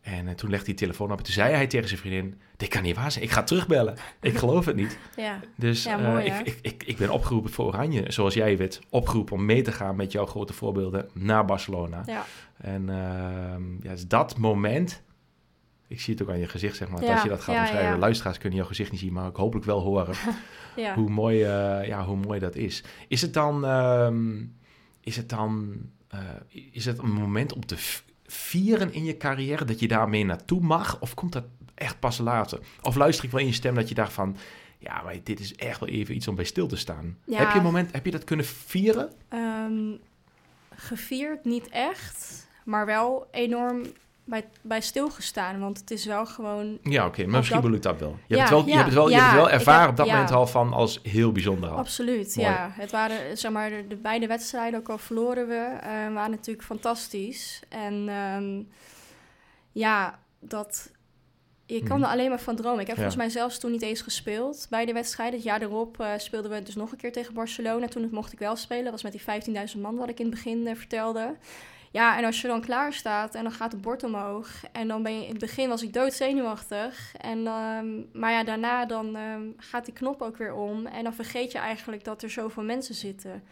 En uh, toen legde hij de telefoon op en toen zei hij tegen zijn vriendin... Dit kan niet waar zijn, ik ga terugbellen. Ik geloof het niet. Ja, Dus Ja, uh, mooi, ik, ik, ik, ik ben opgeroepen voor Oranje. Zoals jij werd opgeroepen om mee te gaan met jouw grote voorbeelden naar Barcelona. ja. En uh, ja, dus dat moment... Ik zie het ook aan je gezicht, zeg maar. Ja, Als je dat gaat omschrijven. Luisteraars kunnen jouw gezicht niet zien, maar ik hopelijk wel horen ja. hoe, mooi, uh, ja, hoe mooi dat is. Is het dan... Um, is het dan... Is het een moment om te vieren in je carrière dat je daarmee naartoe mag? Of komt dat echt pas later? Of luister ik wel in je stem dat je dacht van... Ja, maar dit is echt wel even iets om bij stil te staan. Ja. Heb je een moment, heb je dat kunnen vieren? Um, gevierd niet echt, maar wel enorm bij, bij stilgestaan. Want het is wel gewoon... Ja, oké, okay, maar misschien dat... bedoel ik dat wel. Je, ja, hebt, het wel, ja, je hebt het wel, ja, je hebt het wel ervaren heb, op dat moment al van als heel bijzonder al. Absoluut, Mooi. ja. Het waren, zeg maar, de, de beide wedstrijden, ook al verloren we, uh, waren natuurlijk fantastisch. En um, ja, dat... Je kan Mhm. er alleen maar van dromen. Ik heb volgens mij zelfs toen niet eens gespeeld bij de wedstrijd. Het jaar erop uh, speelden we dus nog een keer tegen Barcelona. Toen mocht ik wel spelen. Dat was met die 15.000 man wat ik in het begin uh, vertelde. Ja, en als je dan klaar staat en dan gaat het bord omhoog. En dan ben je in het begin was ik doodzenuwachtig. En, um, maar ja, daarna dan um, gaat die knop ook weer om. En dan vergeet je eigenlijk dat er zoveel mensen zitten.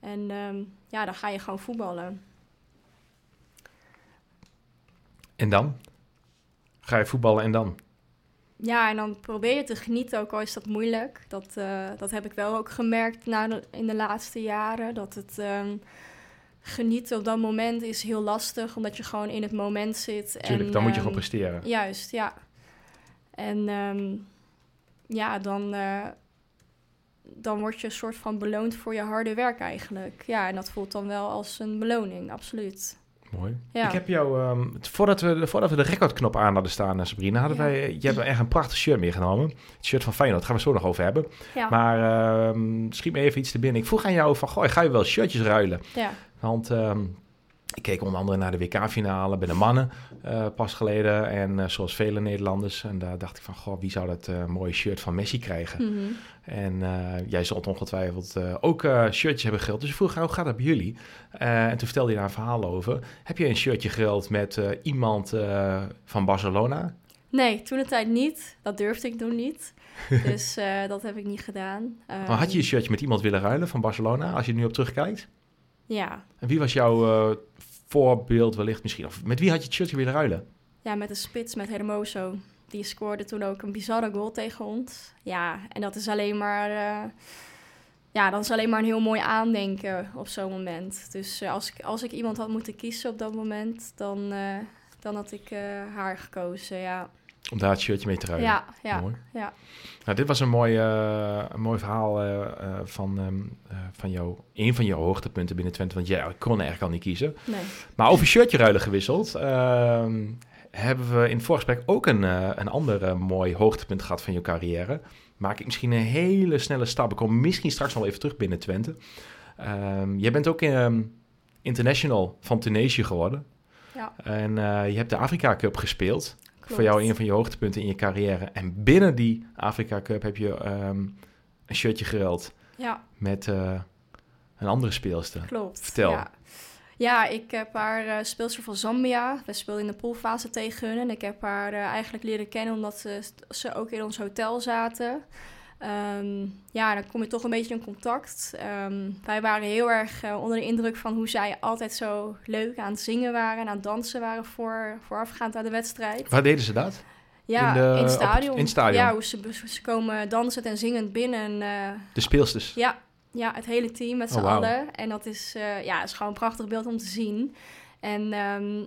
En um, ja, dan ga je gewoon voetballen. En dan? Ga je voetballen en dan? Ja, en dan probeer je te genieten, ook al is dat moeilijk. Dat, eh, dat heb ik wel ook gemerkt na de- in de laatste jaren. Dat het ehm, genieten op dat moment is heel lastig, omdat je gewoon in het moment zit. Tuurlijk, en, dan moet je ehm, gewoon presteren. Juist, ja. En ehm, ja, dan, eh, dan word je een soort van beloond voor je harde werk eigenlijk. Ja, en dat voelt dan wel als een beloning, absoluut. Mooi. Ja. Ik heb jou, ehm, voordat, we, voordat we de recordknop aan hadden staan, eh, Sabrina, hadden Ja. wij, je hebt echt een prachtig shirt meegenomen. Het shirt van Feyenoord, daar gaan we het zo nog over hebben. Ja, Maar schiet me even iets te binnen. Ik vroeg aan jou van, goh, ga je wel shirtjes ruilen? Want ehm, ik keek onder andere naar de WK-finale bij de mannen eh, pas geleden. En eh, zoals vele Nederlanders. En daar dacht ik van, goh, wie zou dat eh, mooie shirt van Messi krijgen? Mhm. En jij zult ongetwijfeld ook shirtjes hebben geruild. Dus ik vroeg, hoe gaat dat bij jullie? En toen vertelde je daar een verhaal over. Heb je een shirtje geruild met iemand van Barcelona? Nee, toen de tijd niet. Dat durfde ik toen niet. dus dat heb ik niet gedaan. Maar had je Ehm, een shirtje met iemand willen ruilen van Barcelona, als je er nu op terugkijkt? Ja. En wie was jouw eh, voorbeeld wellicht misschien? Of met wie had je het shirtje willen ruilen? ja, met de spits, met Hermoso. Die scoorde toen ook een bizarre goal tegen ons. Ja, en dat is alleen maar... eh, ja, dat is alleen maar een heel mooi aandenken op zo'n moment. Dus eh, als, ik, als ik iemand had moeten kiezen op dat moment, dan, dan had ik haar gekozen, ja. Om daar het shirtje mee te ruilen. Ja, ja, Mooi. ja. Nou, dit was een mooi, eh, een mooi verhaal eh, eh, van, ehm, eh, van jou, een van jouw hoogtepunten binnen Twente. Want jij kon eigenlijk al niet kiezen. Nee. Maar over shirtje ruilen gewisseld. ehm, hebben we in het voorgesprek ook een, een ander mooi hoogtepunt gehad van je carrière. Maak ik misschien een hele snelle stap. Ik kom misschien straks nog even terug binnen Twente. Ehm, jij bent ook international van Tunesië geworden. Ja, En je hebt de Afrika Cup gespeeld. Klopt. Voor jou een van je hoogtepunten in je carrière. En binnen die Afrika Cup heb je ehm, een shirtje geruild Ja, met eh, een andere speelster. klopt. Vertel. Ja, ja ik heb haar uh, speelster van Zambia. We speelden in de poolfase tegen hun. En ik heb haar uh, eigenlijk leren kennen omdat ze, ze ook in ons hotel zaten. Um, ja, dan kom je toch een beetje in contact. Um, wij waren heel erg uh, onder de indruk van hoe zij altijd zo leuk aan het zingen waren en aan het dansen waren voor, voorafgaand aan de wedstrijd. Waar deden ze dat? Ja, in, de, in, het stadion. Op, in het stadion. Ja, hoe ze, ze komen dansend en zingend binnen. uh, de speelsters? Ja, ja, het hele team met z'n oh, wow. allen. En dat is, uh, ja, is gewoon een prachtig beeld om te zien. En um,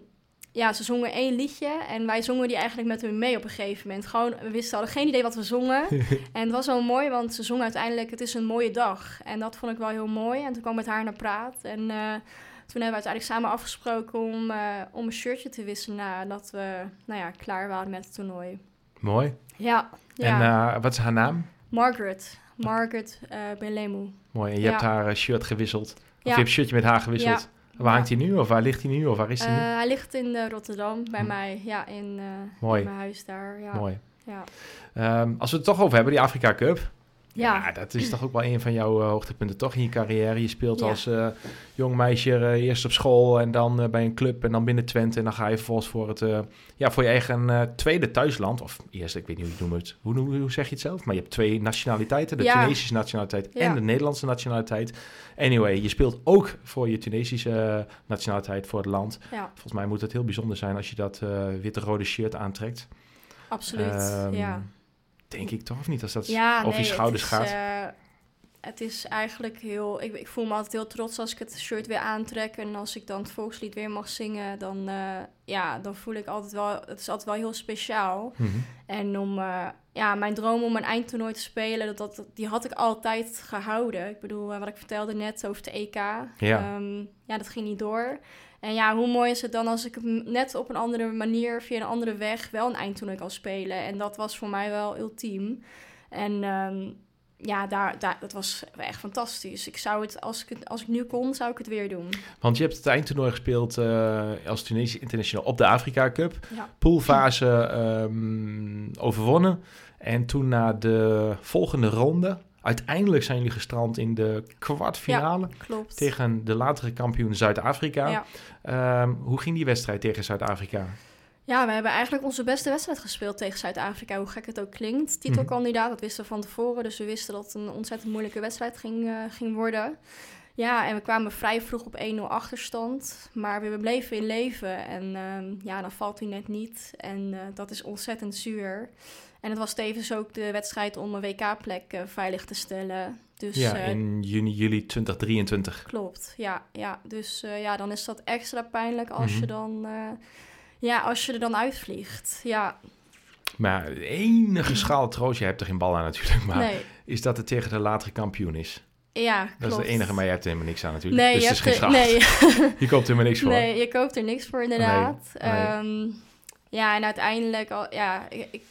ja, ze zongen één liedje en wij zongen die eigenlijk met hun mee op een gegeven moment. Gewoon, we wisten, hadden geen idee wat we zongen. en het was wel mooi, want ze zongen uiteindelijk, het is een mooie dag. En dat vond ik wel heel mooi. En toen kwam ik met haar naar praat. En uh, toen hebben we uiteindelijk samen afgesproken om, uh, om een shirtje te wisselen nadat we, nou ja, klaar waren met het toernooi. Mooi. Ja. ja. En uh, wat is haar naam? Margaret. Margaret Belemu. Mooi. En je ja. hebt haar shirt gewisseld. Of ja. je hebt een shirtje met haar gewisseld. Waar hangt hij nu? Of waar ligt hij nu? Of waar is hij nu? Uh, hij ligt in uh, Rotterdam bij hm. mij, ja, in, in mijn huis daar. Ja. Mooi. Ja. Um, als we het toch over hebben, die Afrika Cup. Ja. ja. dat is toch ook wel een van jouw uh, hoogtepunten toch in je carrière. Je speelt ja. als uh, jong meisje uh, eerst op school en dan bij een club en dan binnen Twente. En dan ga je vervolgens voor, het, ja, voor je eigen tweede thuisland. Of eerst, ik weet niet hoe je het noemt. Hoe, hoe, hoe zeg je het zelf? Maar je hebt twee nationaliteiten. De ja. Tunesische nationaliteit en de Nederlandse nationaliteit. Anyway, je speelt ook voor je Tunesische nationaliteit voor het land. Volgens mij moet het heel bijzonder zijn als je dat witte-rode shirt aantrekt. Absoluut, um, ja. Denk ik toch of niet? Als dat ja, over nee, je schouders is, gaat. Uh, het is eigenlijk heel... Ik, ik, voel me altijd heel trots als ik het shirt weer aantrek. En als ik dan het volkslied weer mag zingen, dan, uh, ja, dan voel ik altijd wel... Het is altijd wel heel speciaal. Mm -hmm. En om... Uh, ja, mijn droom om een eindtoernooi te spelen, dat, dat, die had ik altijd gehouden. Ik bedoel, wat ik vertelde net over de EK. Ja. Um, ja, dat ging niet door. En ja, hoe mooi is het dan als ik net op een andere manier, via een andere weg, wel een eindtoernooi kan spelen. En dat was voor mij wel ultiem. En um, ja, daar, daar, dat was echt fantastisch. Ik zou het, als ik, het, als ik nu kon, zou ik het weer doen. Want je hebt het eindtoernooi gespeeld uh, als Tunesië International op de Afrika Cup. Ja. Poolfase um, overwonnen. En toen naar de volgende ronde. Uiteindelijk zijn jullie gestrand in de kwartfinale. Ja. Tegen de latere kampioen Zuid-Afrika. Ja. Um, hoe ging die wedstrijd tegen Zuid-Afrika? Ja, we hebben eigenlijk onze beste wedstrijd gespeeld tegen Zuid-Afrika, hoe gek het ook klinkt. Titelkandidaat, dat wisten we van tevoren, dus we wisten dat het een ontzettend moeilijke wedstrijd ging, uh, ging worden. Ja, en we kwamen vrij vroeg op 1-0 achterstand. Maar we bleven in leven. En ehm, ja, dan valt hij net niet. En uh, dat is ontzettend zuur. En het was tevens ook de wedstrijd om een WK-plek uh, veilig te stellen. Dus, ja, in juni, juli 2023. Klopt, ja. ja. Dus ja, dan is dat extra pijnlijk als, je dan, ja, als je er dan uitvliegt. Ja. Maar de enige schaal troost, je hebt er geen bal aan natuurlijk, maar nee. is dat het tegen de latere kampioen is. Ja, klopt. Dat is de enige, maar je hebt er helemaal niks aan natuurlijk. Nee, dus je het is geen nee. je koopt er helemaal niks voor. Nee, je koopt er niks voor inderdaad. Nee. Um, ja, en uiteindelijk, al, ja, ik, ik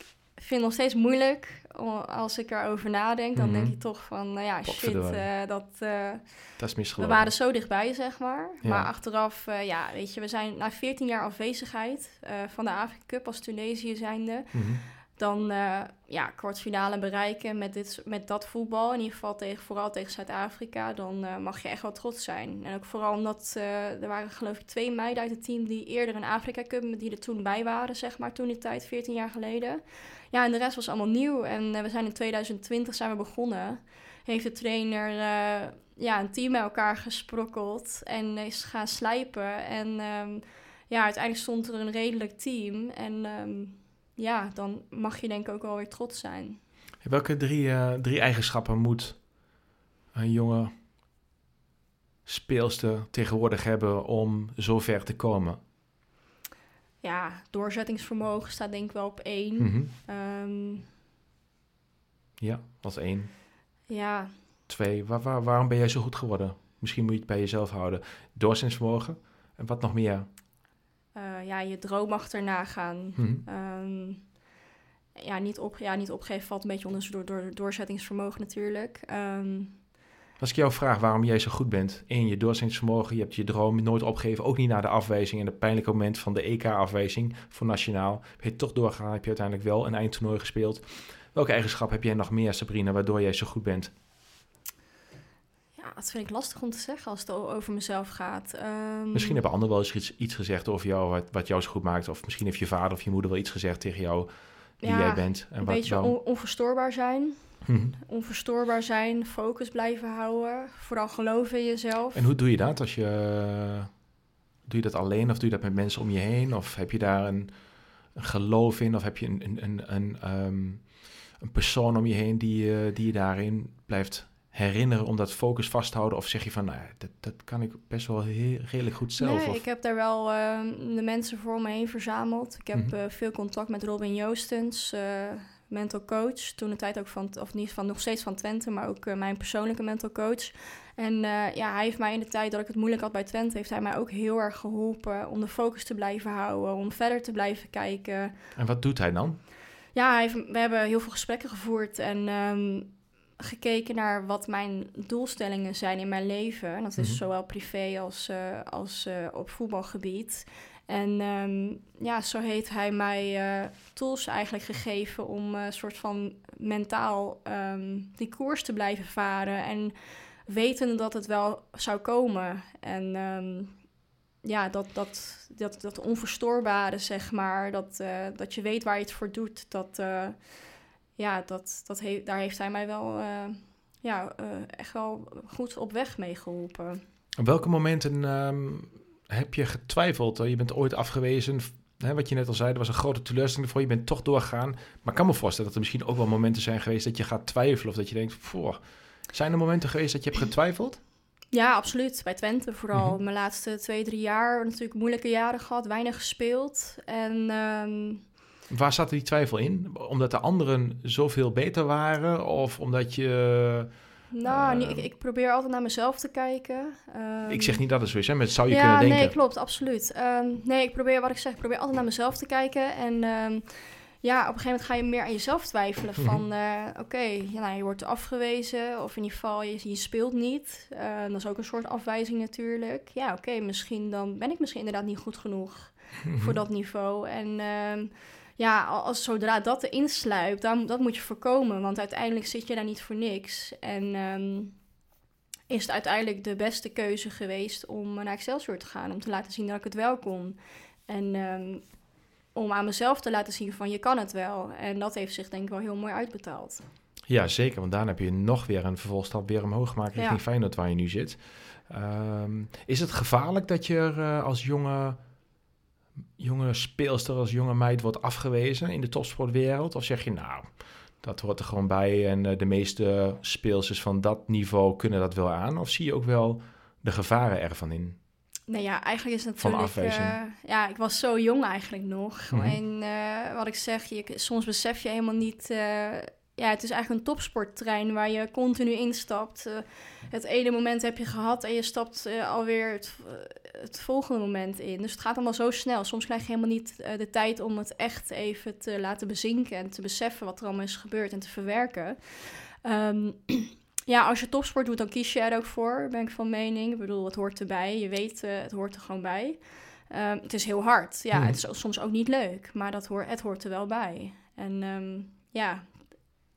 vind het nog steeds moeilijk als ik erover nadenk. Dan Mhm. denk je toch van, nou ja, shit, uh, dat... Uh, Dat is we waren zo dichtbij, zeg maar. Ja. Maar achteraf, uh, ja, weet je, we zijn na 14 jaar afwezigheid van de Afrika Cup als Tunesië zijnde. Mhm. Dan uh, ja, kwartfinale bereiken met, dit, met dat voetbal. In ieder geval tegen, vooral tegen Zuid-Afrika. Dan uh, mag je echt wel trots zijn. En ook vooral omdat uh, er waren geloof ik twee meiden uit het team... die eerder een Afrika Cup, die er toen bij waren, zeg maar. Toen die tijd, 14 jaar geleden. Ja, en de rest was allemaal nieuw. En we zijn in 2020 zijn we begonnen. Heeft de trainer ja, een team bij elkaar gesprokkeld. En is gaan slijpen. En um, ja, uiteindelijk stond er een redelijk team. En... Um, ja, dan mag je denk ik ook wel weer trots zijn. Welke drie, uh, drie eigenschappen moet een jonge speelster tegenwoordig hebben om zo ver te komen? Ja, doorzettingsvermogen staat denk ik wel op één. Mm -hmm. um, ja, dat is één. Ja. Twee, waar, waar, waarom ben jij zo goed geworden? Misschien moet je het bij jezelf houden. Doorzettingsvermogen. En wat nog meer? Uh, ja, je droom achterna gaan. Mhm. Um, ja, niet, op, ja, niet opgeven valt een beetje onder door, door doorzettingsvermogen natuurlijk. Um, Als ik jou vraag waarom jij zo goed bent in je doorzettingsvermogen, je hebt je droom nooit opgegeven, ook niet na de afwijzing en het pijnlijke moment van de EK-afwijzing voor nationaal. Heb je toch doorgegaan, heb je uiteindelijk wel een eindtoernooi gespeeld. Welke eigenschap heb jij nog meer, Sabrina, waardoor jij zo goed bent? Ja, dat vind ik lastig om te zeggen als het over mezelf gaat. Um, misschien hebben anderen wel eens iets, iets gezegd over jou, wat, wat jou zo goed maakt. Of misschien heeft je vader of je moeder wel iets gezegd tegen jou, wie ja, jij bent. En een wat beetje dan... on onverstoorbaar zijn. Mhm. Onverstoorbaar zijn, focus blijven houden. Vooral geloven in jezelf. En hoe doe je dat? Als je, doe je dat alleen of doe je dat met mensen om je heen? Of heb je daar een, een geloof in? Of heb je een, een, een, een, um, een persoon om je heen die, die je daarin blijft herinneren om dat focus vast te houden? Of zeg je van, nou, dat, dat kan ik best wel heel, redelijk goed zelf? Nee, of? ik heb daar wel uh, de mensen voor me heen verzameld. Ik heb Mhm. uh, veel contact met Robin Joostens, uh, mental coach. Toen de tijd ook van, of niet van, nog steeds van Twente, maar ook uh, mijn persoonlijke mental coach. En ja, hij heeft mij in de tijd dat ik het moeilijk had bij Twente, heeft hij mij ook heel erg geholpen om de focus te blijven houden, om verder te blijven kijken. En wat doet hij dan? Ja, hij heeft, we hebben heel veel gesprekken gevoerd en um, gekeken naar wat mijn doelstellingen zijn in mijn leven. En dat is Mhm. zowel privé als, uh, als uh, op voetbalgebied. En um, ja, zo heeft hij mij uh, tools eigenlijk gegeven om een soort van mentaal um, die koers te blijven varen. En wetende dat het wel zou komen. En um, ja, dat, dat, dat, dat onverstoorbare, zeg maar, dat, dat je weet waar je het voor doet, dat, ja, dat, dat he daar heeft hij mij wel uh, ja, echt wel goed op weg mee geholpen. Op welke momenten um, heb je getwijfeld? Je bent ooit afgewezen, hè, wat je net al zei, er was een grote teleurstelling voor je bent toch doorgegaan. Maar ik kan me voorstellen dat er misschien ook wel momenten zijn geweest dat je gaat twijfelen of dat je denkt, voor. Zijn er momenten geweest dat je hebt getwijfeld? Ja, absoluut. Bij Twente vooral. Mhm. Mm -hmm. Mijn laatste twee, drie jaar natuurlijk moeilijke jaren gehad, weinig gespeeld. En um... Waar zat die twijfel in? Omdat de anderen zoveel beter waren? Of omdat je... Nou, uh, ik, ik, probeer altijd naar mezelf te kijken. Um, ik zeg niet dat het zo is, hè, maar zou je ja, kunnen denken. nee, klopt, absoluut. Um, nee, ik probeer, wat ik zeg, ik probeer altijd naar mezelf te kijken. En ja, op een gegeven moment ga je meer aan jezelf twijfelen. Van, uh, oké, okay, ja, nou, je wordt afgewezen. Of in ieder geval, je, je speelt niet. Uh, dat is ook een soort afwijzing natuurlijk. Ja, oké, okay, misschien dan ben ik misschien inderdaad niet goed genoeg voor dat niveau. En ja, als zodra dat erin sluipt, dan, dat moet je voorkomen. Want uiteindelijk zit je daar niet voor niks. En um, is het uiteindelijk de beste keuze geweest om naar Excelsior te gaan. Om te laten zien dat ik het wel kon. En um, om aan mezelf te laten zien van je kan het wel. En dat heeft zich denk ik wel heel mooi uitbetaald. Ja, zeker. Want daarna heb je nog weer een vervolgstap weer omhoog gemaakt richting Ja. Feyenoord waar je nu zit. Ehm, is het gevaarlijk dat je er eh, als jonge, jonge speelster, als jonge meid wordt afgewezen in de topsportwereld? Of zeg je nou, dat hoort er gewoon bij en eh, de meeste speelsters van dat niveau kunnen dat wel aan? Of zie je ook wel de gevaren ervan in? Nee, ja, eigenlijk is het Van natuurlijk... eh, ja, ik was zo jong eigenlijk nog. Mhm. En eh, wat ik zeg, je, soms besef je helemaal niet... ja, het is eigenlijk een topsporttrein waar je continu instapt. Het ene moment heb je gehad en je stapt alweer het, het volgende moment in. Dus het gaat allemaal zo snel. Soms krijg je helemaal niet eh, de tijd om het echt even te laten bezinken... en te beseffen wat er allemaal is gebeurd en te verwerken. Ehm, ja, als je topsport doet, dan kies je er ook voor, ben ik van mening. Ik bedoel, het hoort erbij. Je weet, eh, het hoort er gewoon bij. Ehm, het is heel hard. Ja, Mhm. het is soms ook niet leuk, maar dat hoort, het hoort er wel bij. En ehm, ja,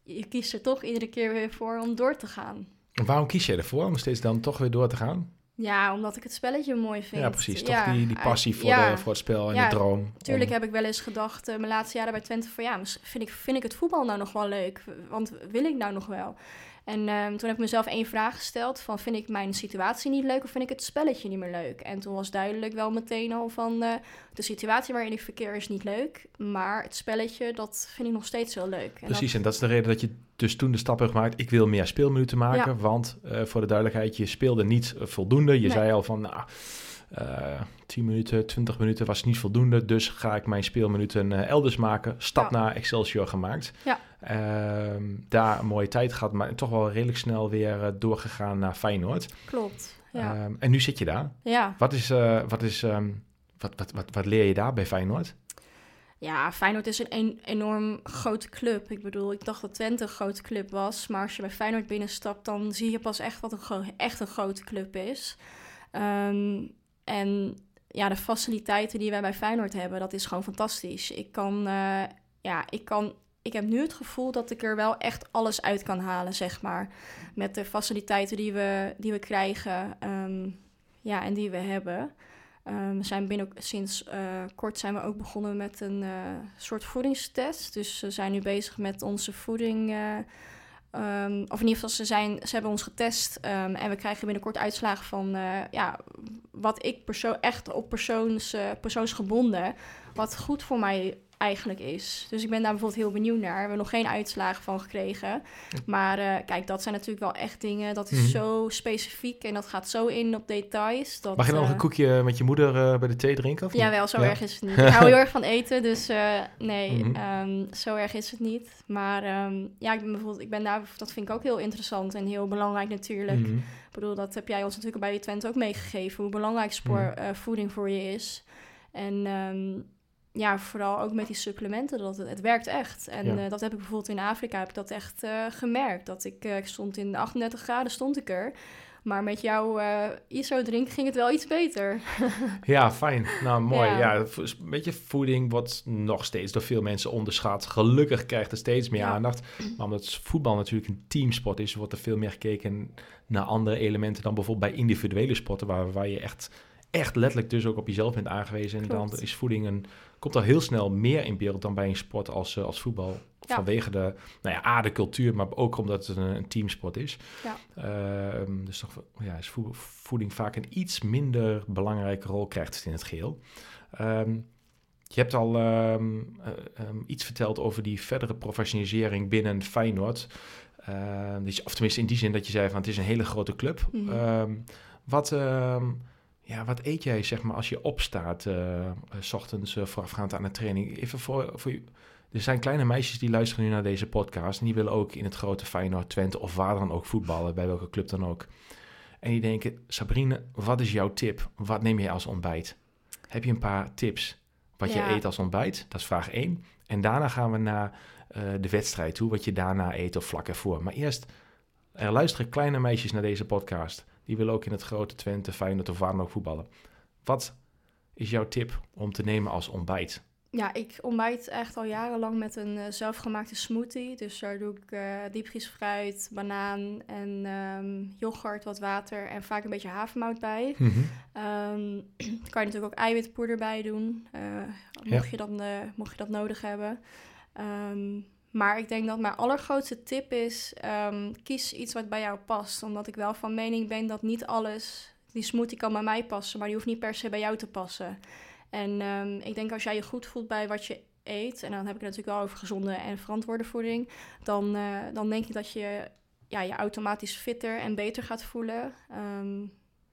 je kiest er toch iedere keer weer voor om door te gaan. Waarom kies je ervoor om steeds dan toch weer door te gaan? Ja, omdat ik het spelletje mooi vind. Ja, precies. Toch Ja, die, die passie voor, ja. de, voor het spel en Ja, de droom. Tuurlijk om- heb ik wel eens gedacht, eh, mijn laatste jaren bij Twente, van ja, vind ik, vind ik het voetbal nou nog wel leuk? Want wil ik nou nog wel? En ehm, toen heb ik mezelf één vraag gesteld van, vind ik mijn situatie niet leuk of vind ik het spelletje niet meer leuk? En toen was duidelijk wel meteen al van, eh, de situatie waarin ik verkeer is niet leuk, maar het spelletje, dat vind ik nog steeds heel leuk. En Precies, en dat is de reden dat je dus toen de stap hebt gemaakt. Ik wil meer speelminuten maken, Ja. want eh, voor de duidelijkheid, je speelde niet eh, voldoende. Je Nee. zei al van, nou, eh 10 minuten, 20 minuten was niet voldoende. Dus ga ik mijn speelminuten elders maken. Stap Ja. naar Excelsior gemaakt. Ja. Ehm, daar een mooie tijd gehad, maar toch wel redelijk snel weer eh, doorgegaan naar Feyenoord. klopt. Ja, Ehm, en nu zit je daar. ja. Wat is, eh, wat is ehm, wat, wat, wat, wat leer je daar bij Feyenoord? Ja, Feyenoord is een, een enorm grote club. Ik bedoel, ik dacht dat Twente een grote club was. Maar als je bij Feyenoord binnenstapt, dan zie je pas echt wat een, echt een grote club is. En ja, de faciliteiten die wij bij Feyenoord hebben, dat is gewoon fantastisch. Ik kan, eh, ja, ik kan, ik heb nu het gevoel dat ik er wel echt alles uit kan halen, zeg maar. Met de faciliteiten die we, die we krijgen ehm, ja, en die we hebben. Ehm, we zijn binnen, sinds eh, kort zijn we ook begonnen met een eh, soort voedingstest. Dus we zijn nu bezig met onze voeding. eh, ehm, of in ieder geval, ze, zijn, ze hebben ons getest. en we krijgen binnenkort uitslagen van ja, wat ik persoon, echt op persoons, persoonsgebonden, wat goed voor mij eigenlijk is. Dus ik ben daar bijvoorbeeld heel benieuwd naar. We hebben nog geen uitslagen van gekregen. Maar eh, kijk, dat zijn natuurlijk wel echt dingen. Dat is Mhm. zo specifiek en dat gaat zo in op details. Dat, Mag je nog eh, een koekje met je moeder eh, bij de thee drinken? Of? Jawel, zo Ja? erg is het niet. Ik hou heel erg van eten, dus eh, nee, Mhm. ehm, zo erg is het niet. Maar ehm, ja, ik ben bijvoorbeeld, ik ben daar, dat vind ik ook heel interessant en heel belangrijk natuurlijk. Mhm. Ik bedoel, dat heb jij ons natuurlijk bij Twente ook meegegeven, hoe belangrijk spoor, eh, voeding voor je is. En ehm, ja, vooral ook met die supplementen, dat het, het werkt echt. En Ja. eh, dat heb ik bijvoorbeeld in Afrika, heb ik dat echt eh, gemerkt. Dat ik, eh, ik stond in 38 graden, stond ik er. Maar met jouw ISO-drink ging het wel iets beter. Ja, fijn. Nou, mooi. Ja. Een beetje voeding wordt nog steeds door veel mensen onderschat. Gelukkig krijgt het steeds meer Ja. aandacht. Maar omdat voetbal natuurlijk een teamsport is, wordt er veel meer gekeken naar andere elementen dan bijvoorbeeld bij individuele sporten, waar, waar je echt, echt letterlijk dus ook op jezelf bent aangewezen. En Klopt. dan is voeding een, komt al heel snel meer in beeld dan bij een sport als, eh, als voetbal. Ja. Vanwege de, nou ja, A, de cultuur, maar ook omdat het een, een teamsport is. Ja. Ehm, dus toch, ja, is voe- voeding vaak een iets minder belangrijke rol krijgt in het geheel. Ehm, je hebt al ehm, eh, iets verteld over die verdere professionalisering binnen Feyenoord. Dus, of tenminste in die zin dat je zei van het is een hele grote club. Mhm. Wat, ja, wat eet jij zeg maar als je opstaat eh, s ochtends eh, voorafgaand aan de training? Even voor, voor je, er zijn kleine meisjes die luisteren nu naar deze podcast en die willen ook in het grote Feyenoord, Twente of waar dan ook voetballen, bij welke club dan ook. En die denken, Sabrine, wat is jouw tip? Wat neem je als ontbijt? Heb je een paar tips wat Ja. je eet als ontbijt? Dat is vraag 1. En daarna gaan we naar de wedstrijd toe, wat je daarna eet of vlak ervoor. Maar eerst, er luisteren kleine meisjes naar deze podcast. Die willen ook in het grote Twente, Feyenoord of waar dan ook voetballen. Wat is jouw tip om te nemen als ontbijt? Ja, ik ontbijt echt al jarenlang met een eh, zelfgemaakte smoothie. Dus daar doe ik eh diepvriesfruit, banaan en ehm, yoghurt, wat water en vaak een beetje havermout bij. Ehm, kan je natuurlijk ook eiwitpoeder bij doen, eh, mocht, je dan, mocht je dat nodig hebben. Ehm, maar ik denk dat mijn allergrootste tip is: ehm, kies iets wat bij jou past. Omdat ik wel van mening ben dat niet alles, die smoothie kan bij mij passen, maar die hoeft niet per se bij jou te passen. En ehm, ik denk als jij je goed voelt bij wat je eet, en dan heb ik het natuurlijk wel over gezonde en verantwoorde voeding, dan, uh, dan denk ik dat je ja, je automatisch fitter en beter gaat voelen. Ehm,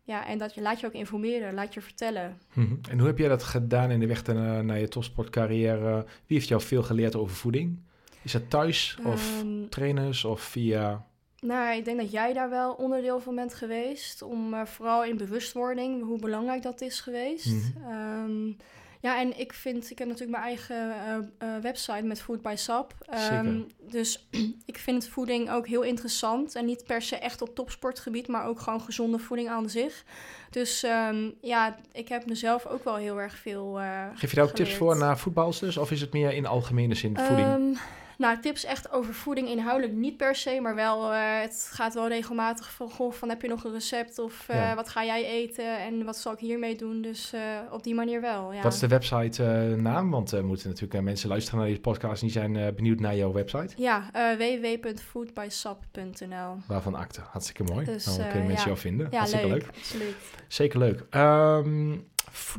ja, en dat je laat je ook informeren, laat je vertellen. Mhm. En hoe heb jij dat gedaan in de weg naar, naar je topsportcarrière? Wie heeft jou veel geleerd over voeding? Is dat thuis of um, trainers of via... Nou, ik denk dat jij daar wel onderdeel van bent geweest. Om uh, vooral in bewustwording, hoe belangrijk dat is geweest. Mm um, ja, en ik vind, ik heb natuurlijk mijn eigen uh, uh, website met Food by Sap. Um, dus ik vind voeding ook heel interessant. En niet per se echt op topsportgebied, maar ook gewoon gezonde voeding aan zich. Dus um, ja, ik heb mezelf ook wel heel erg veel. Uh, Geef je daar ook tips voor naar voetbalsters? Of is het meer in algemene zin voeding? Um, nou, tips echt over voeding inhoudelijk niet per se, maar wel, uh, het gaat wel regelmatig van, goh, van heb je nog een recept of uh, ja. wat ga jij eten en wat zal ik hiermee doen? Dus uh, op die manier wel, ja. Wat is de website naam? Want we moeten natuurlijk mensen luisteren naar deze podcast en die zijn benieuwd naar jouw website. Ja, www.foodbysap.nl Waarvan acte, hartstikke mooi. Dus, Dan kunnen mensen ja. jou vinden. Ja, hartstikke leuk, leuk. absoluut. Zeker leuk. Um,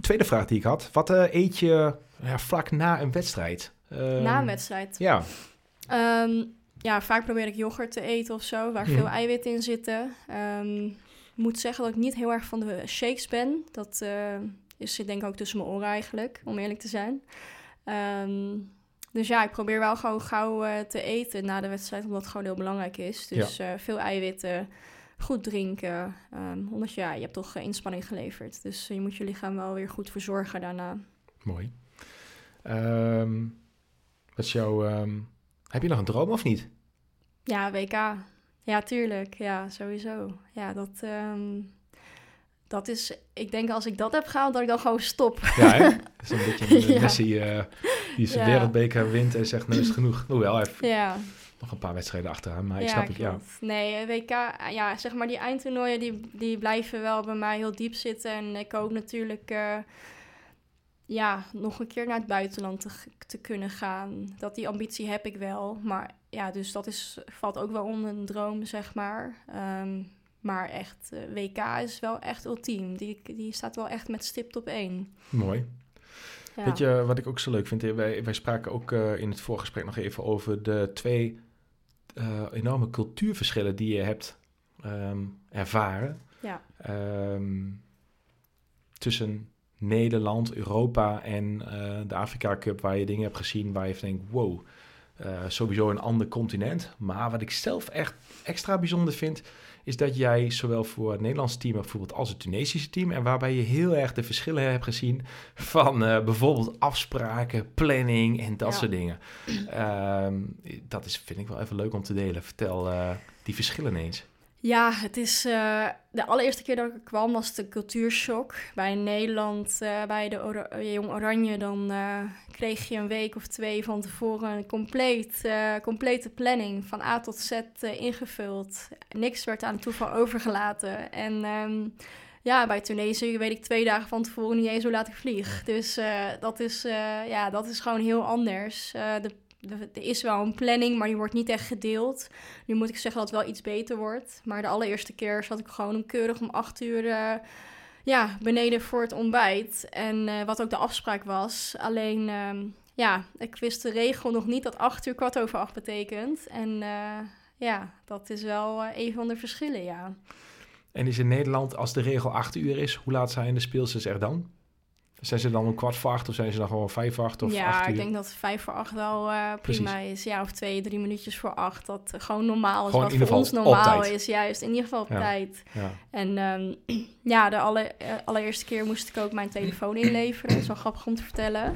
tweede vraag die ik had. Wat eet je vlak na een wedstrijd? Um, na een wedstrijd? Ja. Um, ja, vaak probeer ik yoghurt te eten of zo, waar veel eiwitten in zitten. Um, ik moet zeggen dat ik niet heel erg van de shakes ben. Dat uh, is, zit denk ik ook tussen mijn oren eigenlijk, om eerlijk te zijn. Um, dus ja, ik probeer wel gewoon gauw uh, te eten na de wedstrijd, omdat het gewoon heel belangrijk is. Dus ja. uh, veel eiwitten, goed drinken. Um, omdat ja, je hebt toch inspanning geleverd. Dus je moet je lichaam wel weer goed verzorgen daarna. Mooi. Um, wat is jouw... Um, heb je nog een droom of niet? Ja, WK. Ja, tuurlijk. Ja, sowieso. Ja, dat, um, dat is... Ik denk als ik dat heb gehaald, dat ik dan gewoon stop. Ja, hè? Dat is een beetje een ja. Messi uh, die zijn ja. wereldbeker wint en zegt, nou is genoeg. Hoewel, hij heeft ja. nog een paar wedstrijden achteraan, maar ik snap het, ja. Nee, WK, ja, zeg maar die eindtoernooien, die, die blijven wel bij mij heel diep zitten. En ik hoop natuurlijk... Uh, ja, nog een keer naar het buitenland te, te, kunnen gaan. Dat die ambitie heb ik wel. Maar ja, dus dat is, valt ook wel onder een droom, zeg maar. Um, maar echt, uh, WK is wel echt ultiem. Die, die staat wel echt met stipt op één. Mooi. Ja. Weet je wat ik ook zo leuk vind? Wij, wij spraken ook uh, in het voorgesprek nog even over de twee uh, enorme cultuurverschillen die je hebt um, ervaren. Ja. Um, tussen Nederland, Europa en uh, de Afrika Cup, waar je dingen hebt gezien waar je denkt, wow, uh, sowieso een ander continent. Maar wat ik zelf echt extra bijzonder vind, is dat jij zowel voor het Nederlandse team bijvoorbeeld als het Tunesische team, en waarbij je heel erg de verschillen hebt gezien van uh, bijvoorbeeld afspraken, planning en dat ja. soort dingen. Um, dat is, vind ik wel even leuk om te delen. Vertel die verschillen eens. Ja, het is uh, de allereerste keer dat ik kwam was de cultuurshock. Bij Nederland, uh, bij de Ora Jong Oranje, dan kreeg je een week of twee van tevoren een compleet, complete planning van A tot Z ingevuld. Niks werd aan toeval overgelaten. En um, ja, bij Tunesië weet ik twee dagen van tevoren niet eens hoe laat ik vlieg. Dus dat, is, ja, dat is gewoon heel anders. de er is wel een planning, maar die wordt niet echt gedeeld. Nu moet ik zeggen dat het wel iets beter wordt. Maar de allereerste keer zat ik gewoon keurig om acht uur uh, ja, beneden voor het ontbijt. En uh, wat ook de afspraak was. Alleen, uh, ja, ik wist de regel nog niet dat acht uur kwart over acht betekent. En uh, ja, dat is wel een van de verschillen, ja. En is in Nederland, als de regel acht uur is, hoe laat zijn de speelsters er dan? Zijn ze dan om kwart voor acht of zijn ze dan gewoon vijf voor acht of ja, acht uur? ik denk dat vijf voor acht wel uh, prima Precies. is. Ja, of twee, drie minuutjes voor acht. Dat gewoon normaal is. Gewoon wat voor ons normaal is. Juist, in ieder geval op ja. tijd. Ja. En um, ja, de alle, uh, allereerste keer moest ik ook mijn telefoon inleveren. Dat is wel grappig om te vertellen.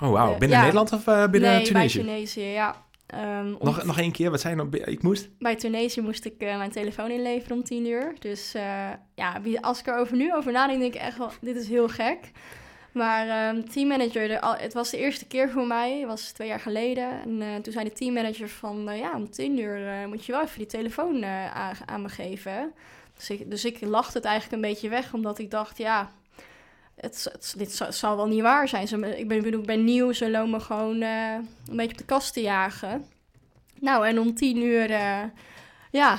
Oh, wauw. Binnen ja. Nederland of uh, binnen nee, Tunesië? bij Tunesië, ja. Um, nog, nog één keer, wat zei je nog? Ik moest? Bij Tunesië moest ik uh, mijn telefoon inleveren om tien uur. Dus uh, ja, als ik er over nu over nadenk, denk ik echt wel, dit is heel gek. Maar um, teammanager, het was de eerste keer voor mij, het was twee jaar geleden. En uh, toen zei de teammanager van, uh, ja, om tien uur uh, moet je wel even die telefoon aan, aan, me geven. Dus ik, dus ik lachte het eigenlijk een beetje weg, omdat ik dacht, ja, het, dit zal, wel niet waar zijn. Ik, ben, ik ben nieuw, ze lopen me gewoon een beetje op de kast te jagen. Nou, en om tien uur, ja,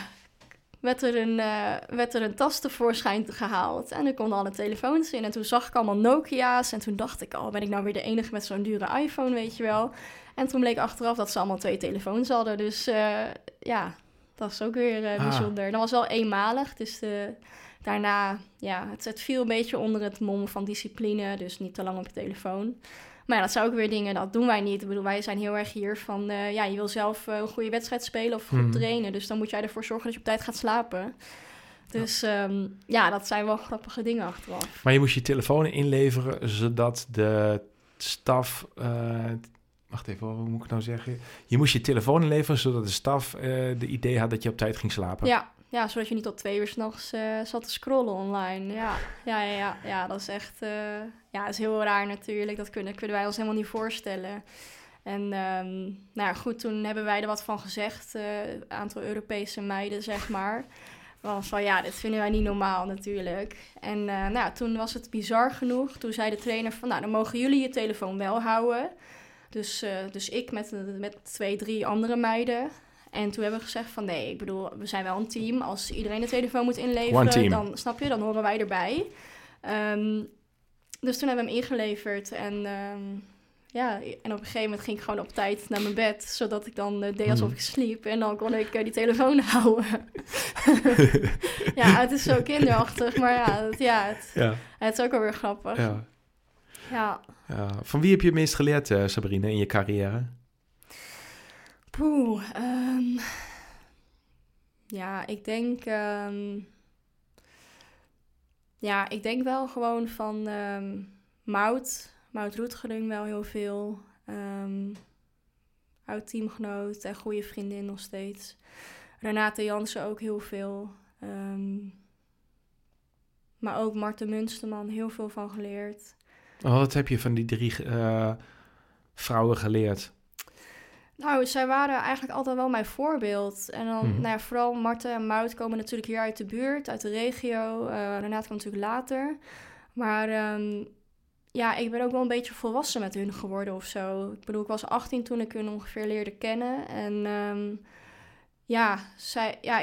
werd er, een, uh, werd er een tas tevoorschijn gehaald. En er konden alle telefoons in. En toen zag ik allemaal Nokia's. En toen dacht ik, oh, ben ik nou weer de enige met zo'n dure iPhone, weet je wel. En toen bleek achteraf dat ze allemaal twee telefoons hadden. Dus uh, ja, dat is ook weer uh, bijzonder. Dat was wel eenmalig. Dus de, daarna, ja, het, het, viel een beetje onder het mom van discipline. Dus niet te lang op je telefoon. Maar ja, dat zijn ook weer dingen, dat doen wij niet. Ik bedoel, wij zijn heel erg hier van, uh, ja, je wil zelf een goede wedstrijd spelen of goed mm. trainen. Dus dan moet jij ervoor zorgen dat je op tijd gaat slapen. Dus ja. Um, ja, dat zijn wel grappige dingen achteraf. Maar je moest je telefoon inleveren zodat de staf Wacht even, hoe moet ik nou zeggen? Je moest je telefoon inleveren zodat de staf uh, de idee had dat je op tijd ging slapen. Ja, ja zodat je niet tot twee uur s'nachts uh, zat te scrollen online. Ja, ja, ja, ja, ja dat is echt uh, ja, is heel raar natuurlijk. Dat kunnen, kunnen wij ons helemaal niet voorstellen. En um, nou ja, goed, toen hebben wij er wat van gezegd, een aantal Europese meiden, zeg maar. Van, van ja, dit vinden wij niet normaal natuurlijk. En nou toen was het bizar genoeg. Toen zei de trainer van, nou, dan mogen jullie je telefoon wel houden. Dus, uh, dus ik met, met twee, drie andere meiden. En toen hebben we gezegd van nee, ik bedoel, we zijn wel een team. Als iedereen de telefoon moet inleveren, dan snap je, dan horen wij erbij. Um, dus toen hebben we hem ingeleverd. En um, ja, en op een gegeven moment ging ik gewoon op tijd naar mijn bed, zodat ik dan uh, deed alsof mhm. ik sliep. En dan kon ik uh, die telefoon houden. ja, het is zo kinderachtig, maar ja, het, ja, het, ja. het is ook wel weer grappig. Ja. Ja. Van wie heb je het meest geleerd, uh, Sabrine, in je carrière? Poeh. Um, ja, ik denk... Um, ja, ik denk wel gewoon van Mout. Mout Roetgering wel heel veel. Oud teamgenoot en goede vriendin nog steeds. Renate Jansen ook heel veel. Maar ook Marten Munsterman, heel veel van geleerd. Oh, wat heb je van die drie uh, vrouwen geleerd? Nou, zij waren eigenlijk altijd wel mijn voorbeeld. En dan, -hmm. nou ja, vooral Marten en Mout komen natuurlijk hier uit de buurt, uit de regio. Uh, Renate komt natuurlijk later. Maar um, ja, ik ben ook wel een beetje volwassen met hun geworden of zo. Ik bedoel, ik was 18 toen ik hun ongeveer leerde kennen. En um, ja, zij, ja,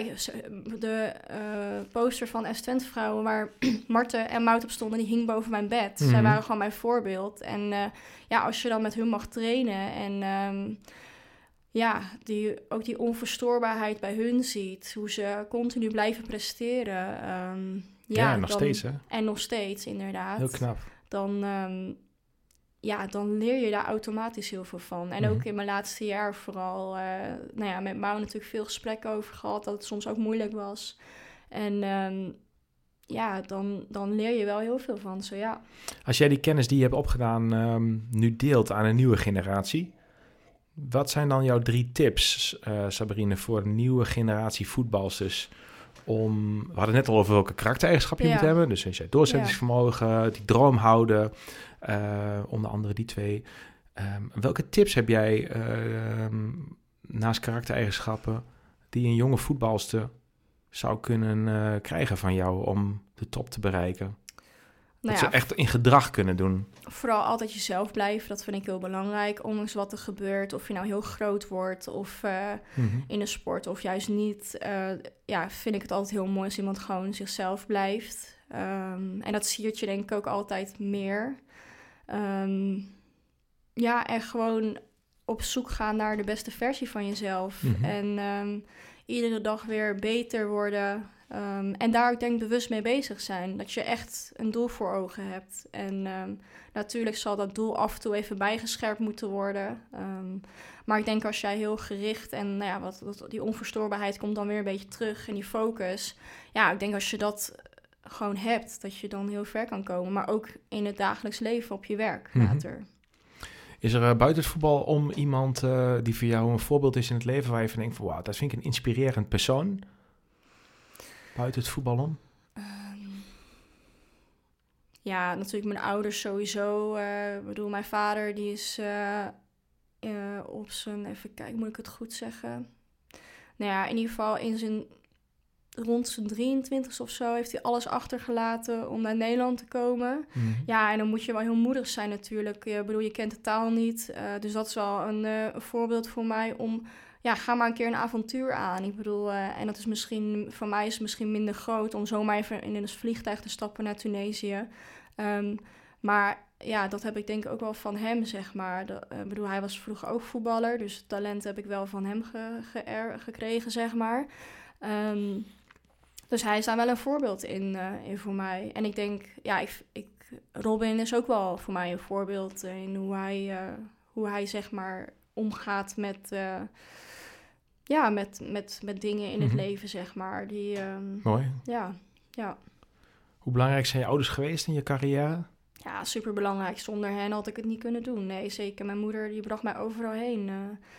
de uh, poster van S Twente vrouwen waar Marten en Mout op stonden, die hing boven mijn bed. Mm Zij waren gewoon mijn voorbeeld. En uh, ja, als je dan met hun mag trainen en um, ja, die, ook die onverstoorbaarheid bij hun ziet, hoe ze continu blijven presteren. Um, ja, ja, nog dan, steeds hè? En nog steeds, inderdaad. Heel knap. Dan, um, ja, dan leer je daar automatisch heel veel van. En ook mhm. in mijn laatste jaar vooral, uh, nou ja, met Mouw natuurlijk veel gesprekken over gehad, dat het soms ook moeilijk was. En um, ja, dan, dan leer je wel heel veel van zo, ja. Als jij die kennis die je hebt opgedaan um, nu deelt aan een nieuwe generatie, wat zijn dan jouw drie tips, uh, Sabrine, voor een nieuwe generatie voetbalsters? Om, we hadden het net al over welke karaktereigenschappen je ja. moet hebben. Dus je doorzettingsvermogen, ja. die droom houden, uh, onder andere die twee. Um, welke tips heb jij uh, naast karaktereigenschappen die een jonge voetbalster zou kunnen uh, krijgen van jou om de top te bereiken? Nou dat ja, ze echt in gedrag kunnen doen. Vooral altijd jezelf blijven, dat vind ik heel belangrijk. Ondanks wat er gebeurt, of je nou heel groot wordt of uh, mm -hmm. in een sport of juist niet. Uh, ja, vind ik het altijd heel mooi als iemand gewoon zichzelf blijft. Um, en dat siert je denk ik ook altijd meer. Um, ja, en gewoon op zoek gaan naar de beste versie van jezelf. Mm -hmm. En um, iedere dag weer beter worden. Um, en daar ook denk ik bewust mee bezig zijn. Dat je echt een doel voor ogen hebt. En um, natuurlijk zal dat doel af en toe even bijgescherpt moeten worden. Um, maar ik denk als jij heel gericht en nou ja, wat, wat, die onverstoorbaarheid komt dan weer een beetje terug en die focus. Ja, ik denk als je dat gewoon hebt, dat je dan heel ver kan komen. Maar ook in het dagelijks leven op je werk mm -hmm. later. Is er uh, buiten het voetbal om iemand uh, die voor jou een voorbeeld is in het leven waar je van denkt van wauw, dat vind ik een inspirerend persoon? Buiten het voetbal om? Um, ja, natuurlijk mijn ouders sowieso. Ik bedoel, mijn vader die is op zijn, even kijken, moet ik het goed zeggen? Nou ja, in ieder geval in zijn rond zijn 23 of zo heeft hij alles achtergelaten om naar Nederland te komen. Mm. Ja, en dan moet je wel heel moedig zijn natuurlijk. Ik bedoel, je kent de taal niet. Uh, dus dat is wel een, uh, een, voorbeeld voor mij om ja, ga maar een keer een avontuur aan. Ik bedoel, eh, en dat is misschien, voor mij is het misschien minder groot om zomaar even in een vliegtuig te stappen naar Tunesië. Ehm, maar ja, dat heb ik denk ik ook wel van hem, zeg maar. Eh, ik bedoel, hij was vroeger ook voetballer, dus talent heb ik wel van hem ge, ge- gekregen, zeg maar. Ehm, dus hij is daar wel een voorbeeld in, eh, in voor mij. En ik denk, ja, ik, ik, Robin is ook wel voor mij een voorbeeld in hoe hij, hoe hij zeg maar omgaat met, ja, met, met, met dingen in het Mhm. leven, zeg maar. Die, ehm, Mooi. ja, ja. Hoe belangrijk zijn je ouders geweest in je carrière? Ja, super belangrijk. Zonder hen had ik het niet kunnen doen. Nee, zeker. Mijn moeder die bracht mij overal heen. eh,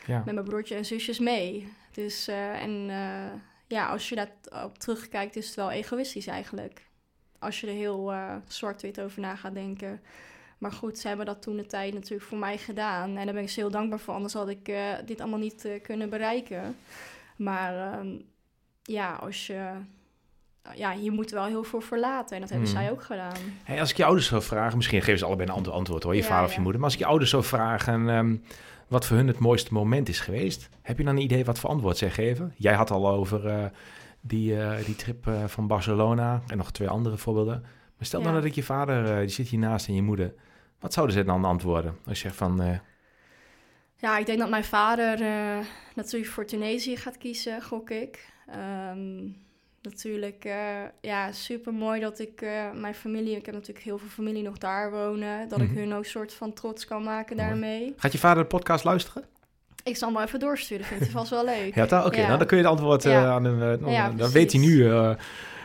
Ja. met mijn broertje en zusjes mee. Dus, eh, en eh, ja, als je daar op terugkijkt, is het wel egoïstisch eigenlijk. Als je er heel zwart-wit over na gaat denken. Maar goed, ze hebben dat toen de tijd natuurlijk voor mij gedaan. En daar ben ik ze heel dankbaar voor. Anders had ik eh, dit allemaal niet eh, kunnen bereiken. Maar ehm, ja, als je... Ja, je moet er wel heel veel verlaten. En dat hebben Hmm. zij ook gedaan. Hey, als ik je ouders zou vragen, misschien geven ze allebei een ander antwoord hoor, je Ja, vader of ja. je moeder. Maar als ik je ouders zou vragen ehm, wat voor hun het mooiste moment is geweest, heb je dan een idee wat voor antwoord zij geven? Jij had al over eh, die, die trip van Barcelona en nog twee andere voorbeelden. Maar stel dan Ja. dat ik je vader, die zit hiernaast en je moeder. Wat zouden ze dan antwoorden? Als je zegt van, eh, Ja, ik denk dat mijn vader eh, natuurlijk voor Tunesië gaat kiezen, gok ik. Ehm, natuurlijk, eh, ja, super mooi dat ik mijn familie, ik heb natuurlijk heel veel familie nog daar wonen, dat Mhm. ik hun ook soort van trots kan maken Mooi. daarmee. gaat je vader de podcast luisteren? Ik zal hem wel even doorsturen, vindt hij vast wel leuk. Ja, oké, Ja. nou, dan kun je het antwoord Ja. aan hem, dan, Ja, dan weet hij nu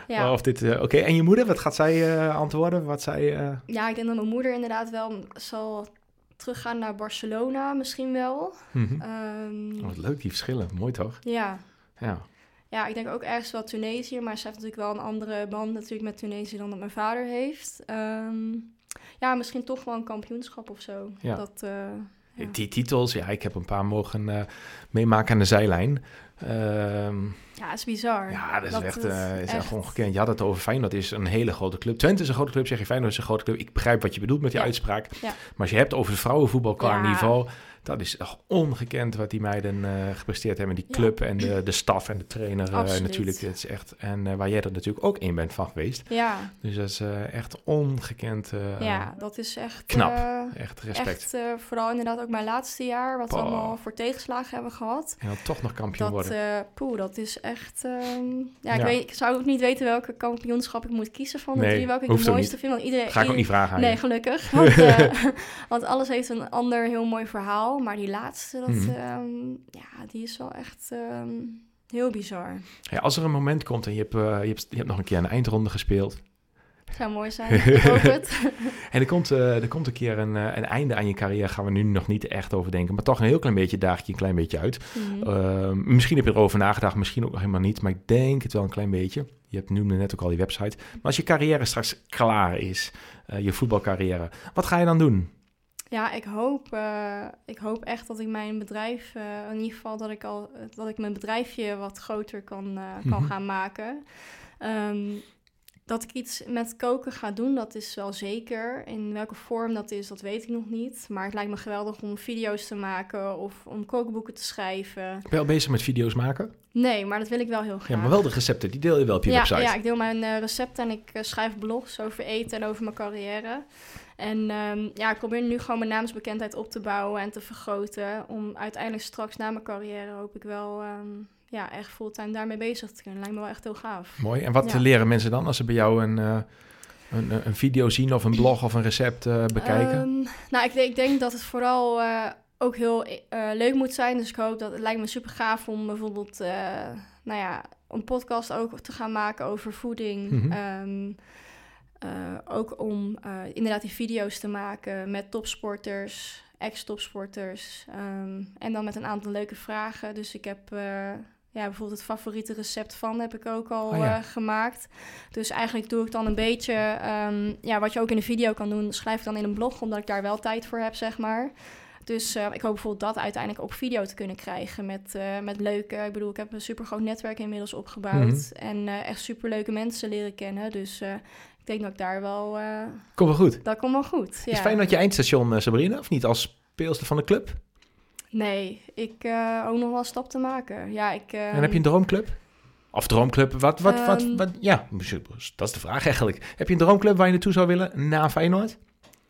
Ja. of dit, eh, oké. En je moeder, wat gaat zij eh, antwoorden? Wat zij, eh, ja, ik denk dat mijn moeder inderdaad wel zal teruggaan naar Barcelona, misschien wel. mhm. Ehm, Oh, wat leuk, die verschillen. Mooi toch? ja. Ja. Ja, ik denk ook ergens wel Tunesië, maar ze heeft natuurlijk wel een andere band natuurlijk met Tunesië dan dat mijn vader heeft. Ehm, ja, misschien toch wel een kampioenschap of zo. Ja. Dat, ja. Die titels, ja, ik heb een paar mogen eh, meemaken aan de zijlijn. Ehm, ja, is bizar. ja, dat is echt, is eh, is echt ongekend. Je had het over Feyenoord is een hele grote club. Twente is een grote club, zeg je Feyenoord is een grote club. Ik begrijp wat je bedoelt met die Ja. uitspraak. Ja. Maar als je hebt over het vrouwenvoetbal qua Ja. niveau... dat is echt ongekend wat die meiden eh, gepresteerd hebben. Die Ja. club en de, de staf en de trainer eh, natuurlijk. Het is echt, en eh, waar jij er natuurlijk ook één bent van geweest. Ja, Dus dat is echt ongekend ja, dat is echt... knap. echt respect. echt, vooral inderdaad ook mijn laatste jaar, wat we allemaal voor tegenslagen hebben gehad. En dan toch nog kampioen Dat, worden. eh poeh, dat is echt... ehm, ja, ik, Ja. Weet, ik zou ook niet weten welke kampioenschap ik moet kiezen van de Nee, drie, welke ik het mooiste vind. Want iedereen, Ga ik ook niet vragen aan Nee, gelukkig. Want, want alles heeft een ander heel mooi verhaal. Maar die laatste, dat, Mhm. ehm, ja, die is wel echt ehm, heel bizar. Ja, als er een moment komt en je hebt, eh, je, hebt, je hebt nog een keer een eindronde gespeeld. Zou mooi zijn. Ik hoop het. En er komt, eh, er komt een keer een, eh, een einde aan je carrière. Gaan we nu nog niet echt over denken. Maar toch een heel klein beetje daag je een klein beetje uit. Mhm. Ehm, misschien heb je erover nagedacht, misschien ook nog helemaal niet. Maar ik denk het wel een klein beetje. Je hebt noemde net ook al die website. Maar als je carrière straks klaar is, je voetbalcarrière, wat ga je dan doen? Ja, ik hoop, eh, ik hoop echt dat ik mijn bedrijf, eh, in ieder geval dat ik, al, dat ik mijn bedrijfje wat groter kan, eh, kan Mhm. gaan maken. Ehm, dat ik iets met koken ga doen, dat is wel zeker. In welke vorm dat is, dat weet ik nog niet. Maar het lijkt me geweldig om video's te maken of om kookboeken te schrijven. Ben je al bezig met video's maken? Nee, maar dat wil ik wel heel graag. Ja, maar wel de recepten, die deel je wel op je ja, website. Ja, ik deel mijn eh, recepten en ik eh, schrijf blogs over eten en over mijn carrière. En ehm, ja, ik probeer nu gewoon mijn naamsbekendheid op te bouwen en te vergroten. Om uiteindelijk straks na mijn carrière hoop ik wel ehm, ja, echt fulltime daarmee bezig te kunnen. Lijkt me wel echt heel gaaf. Mooi. En wat Ja. leren mensen dan als ze bij jou een, eh, een, een video zien of een blog of een recept eh, bekijken? Ehm, nou, ik, denk- ik denk dat het vooral eh, ook heel leuk moet zijn. Dus ik hoop dat het lijkt me super gaaf om bijvoorbeeld, nou ja, een podcast ook te gaan maken over voeding. Mhm. Ehm, eh, ook om inderdaad die video's te maken met topsporters, ex-topsporters. ehm, en dan met een aantal leuke vragen. Dus ik heb ja, bijvoorbeeld het favoriete recept van heb ik ook al Oh ja. eh, gemaakt. Dus eigenlijk doe ik dan een beetje, ehm, ja, wat je ook in een video kan doen, schrijf ik dan in een blog, omdat ik daar wel tijd voor heb, zeg maar. Dus eh, ik hoop bijvoorbeeld dat uiteindelijk op video te kunnen krijgen met, eh, met leuke... Ik bedoel, ik heb een super groot netwerk inmiddels opgebouwd. Mhm. En echt super leuke mensen leren kennen. Dus ik denk dat ik daar wel... eh, Kom wel goed. dat komt wel goed. Ja. Is fijn dat je eindstation, Sabrina, of niet als speelster van de club? Nee, ik uh, ook nog wel een stap te maken. Ja, ik, uh, en heb je een droomclub? Of droomclub, wat, wat, wat, Ehm. wat, ja, dat is de vraag eigenlijk. Heb je een droomclub waar je naartoe zou willen na Feyenoord?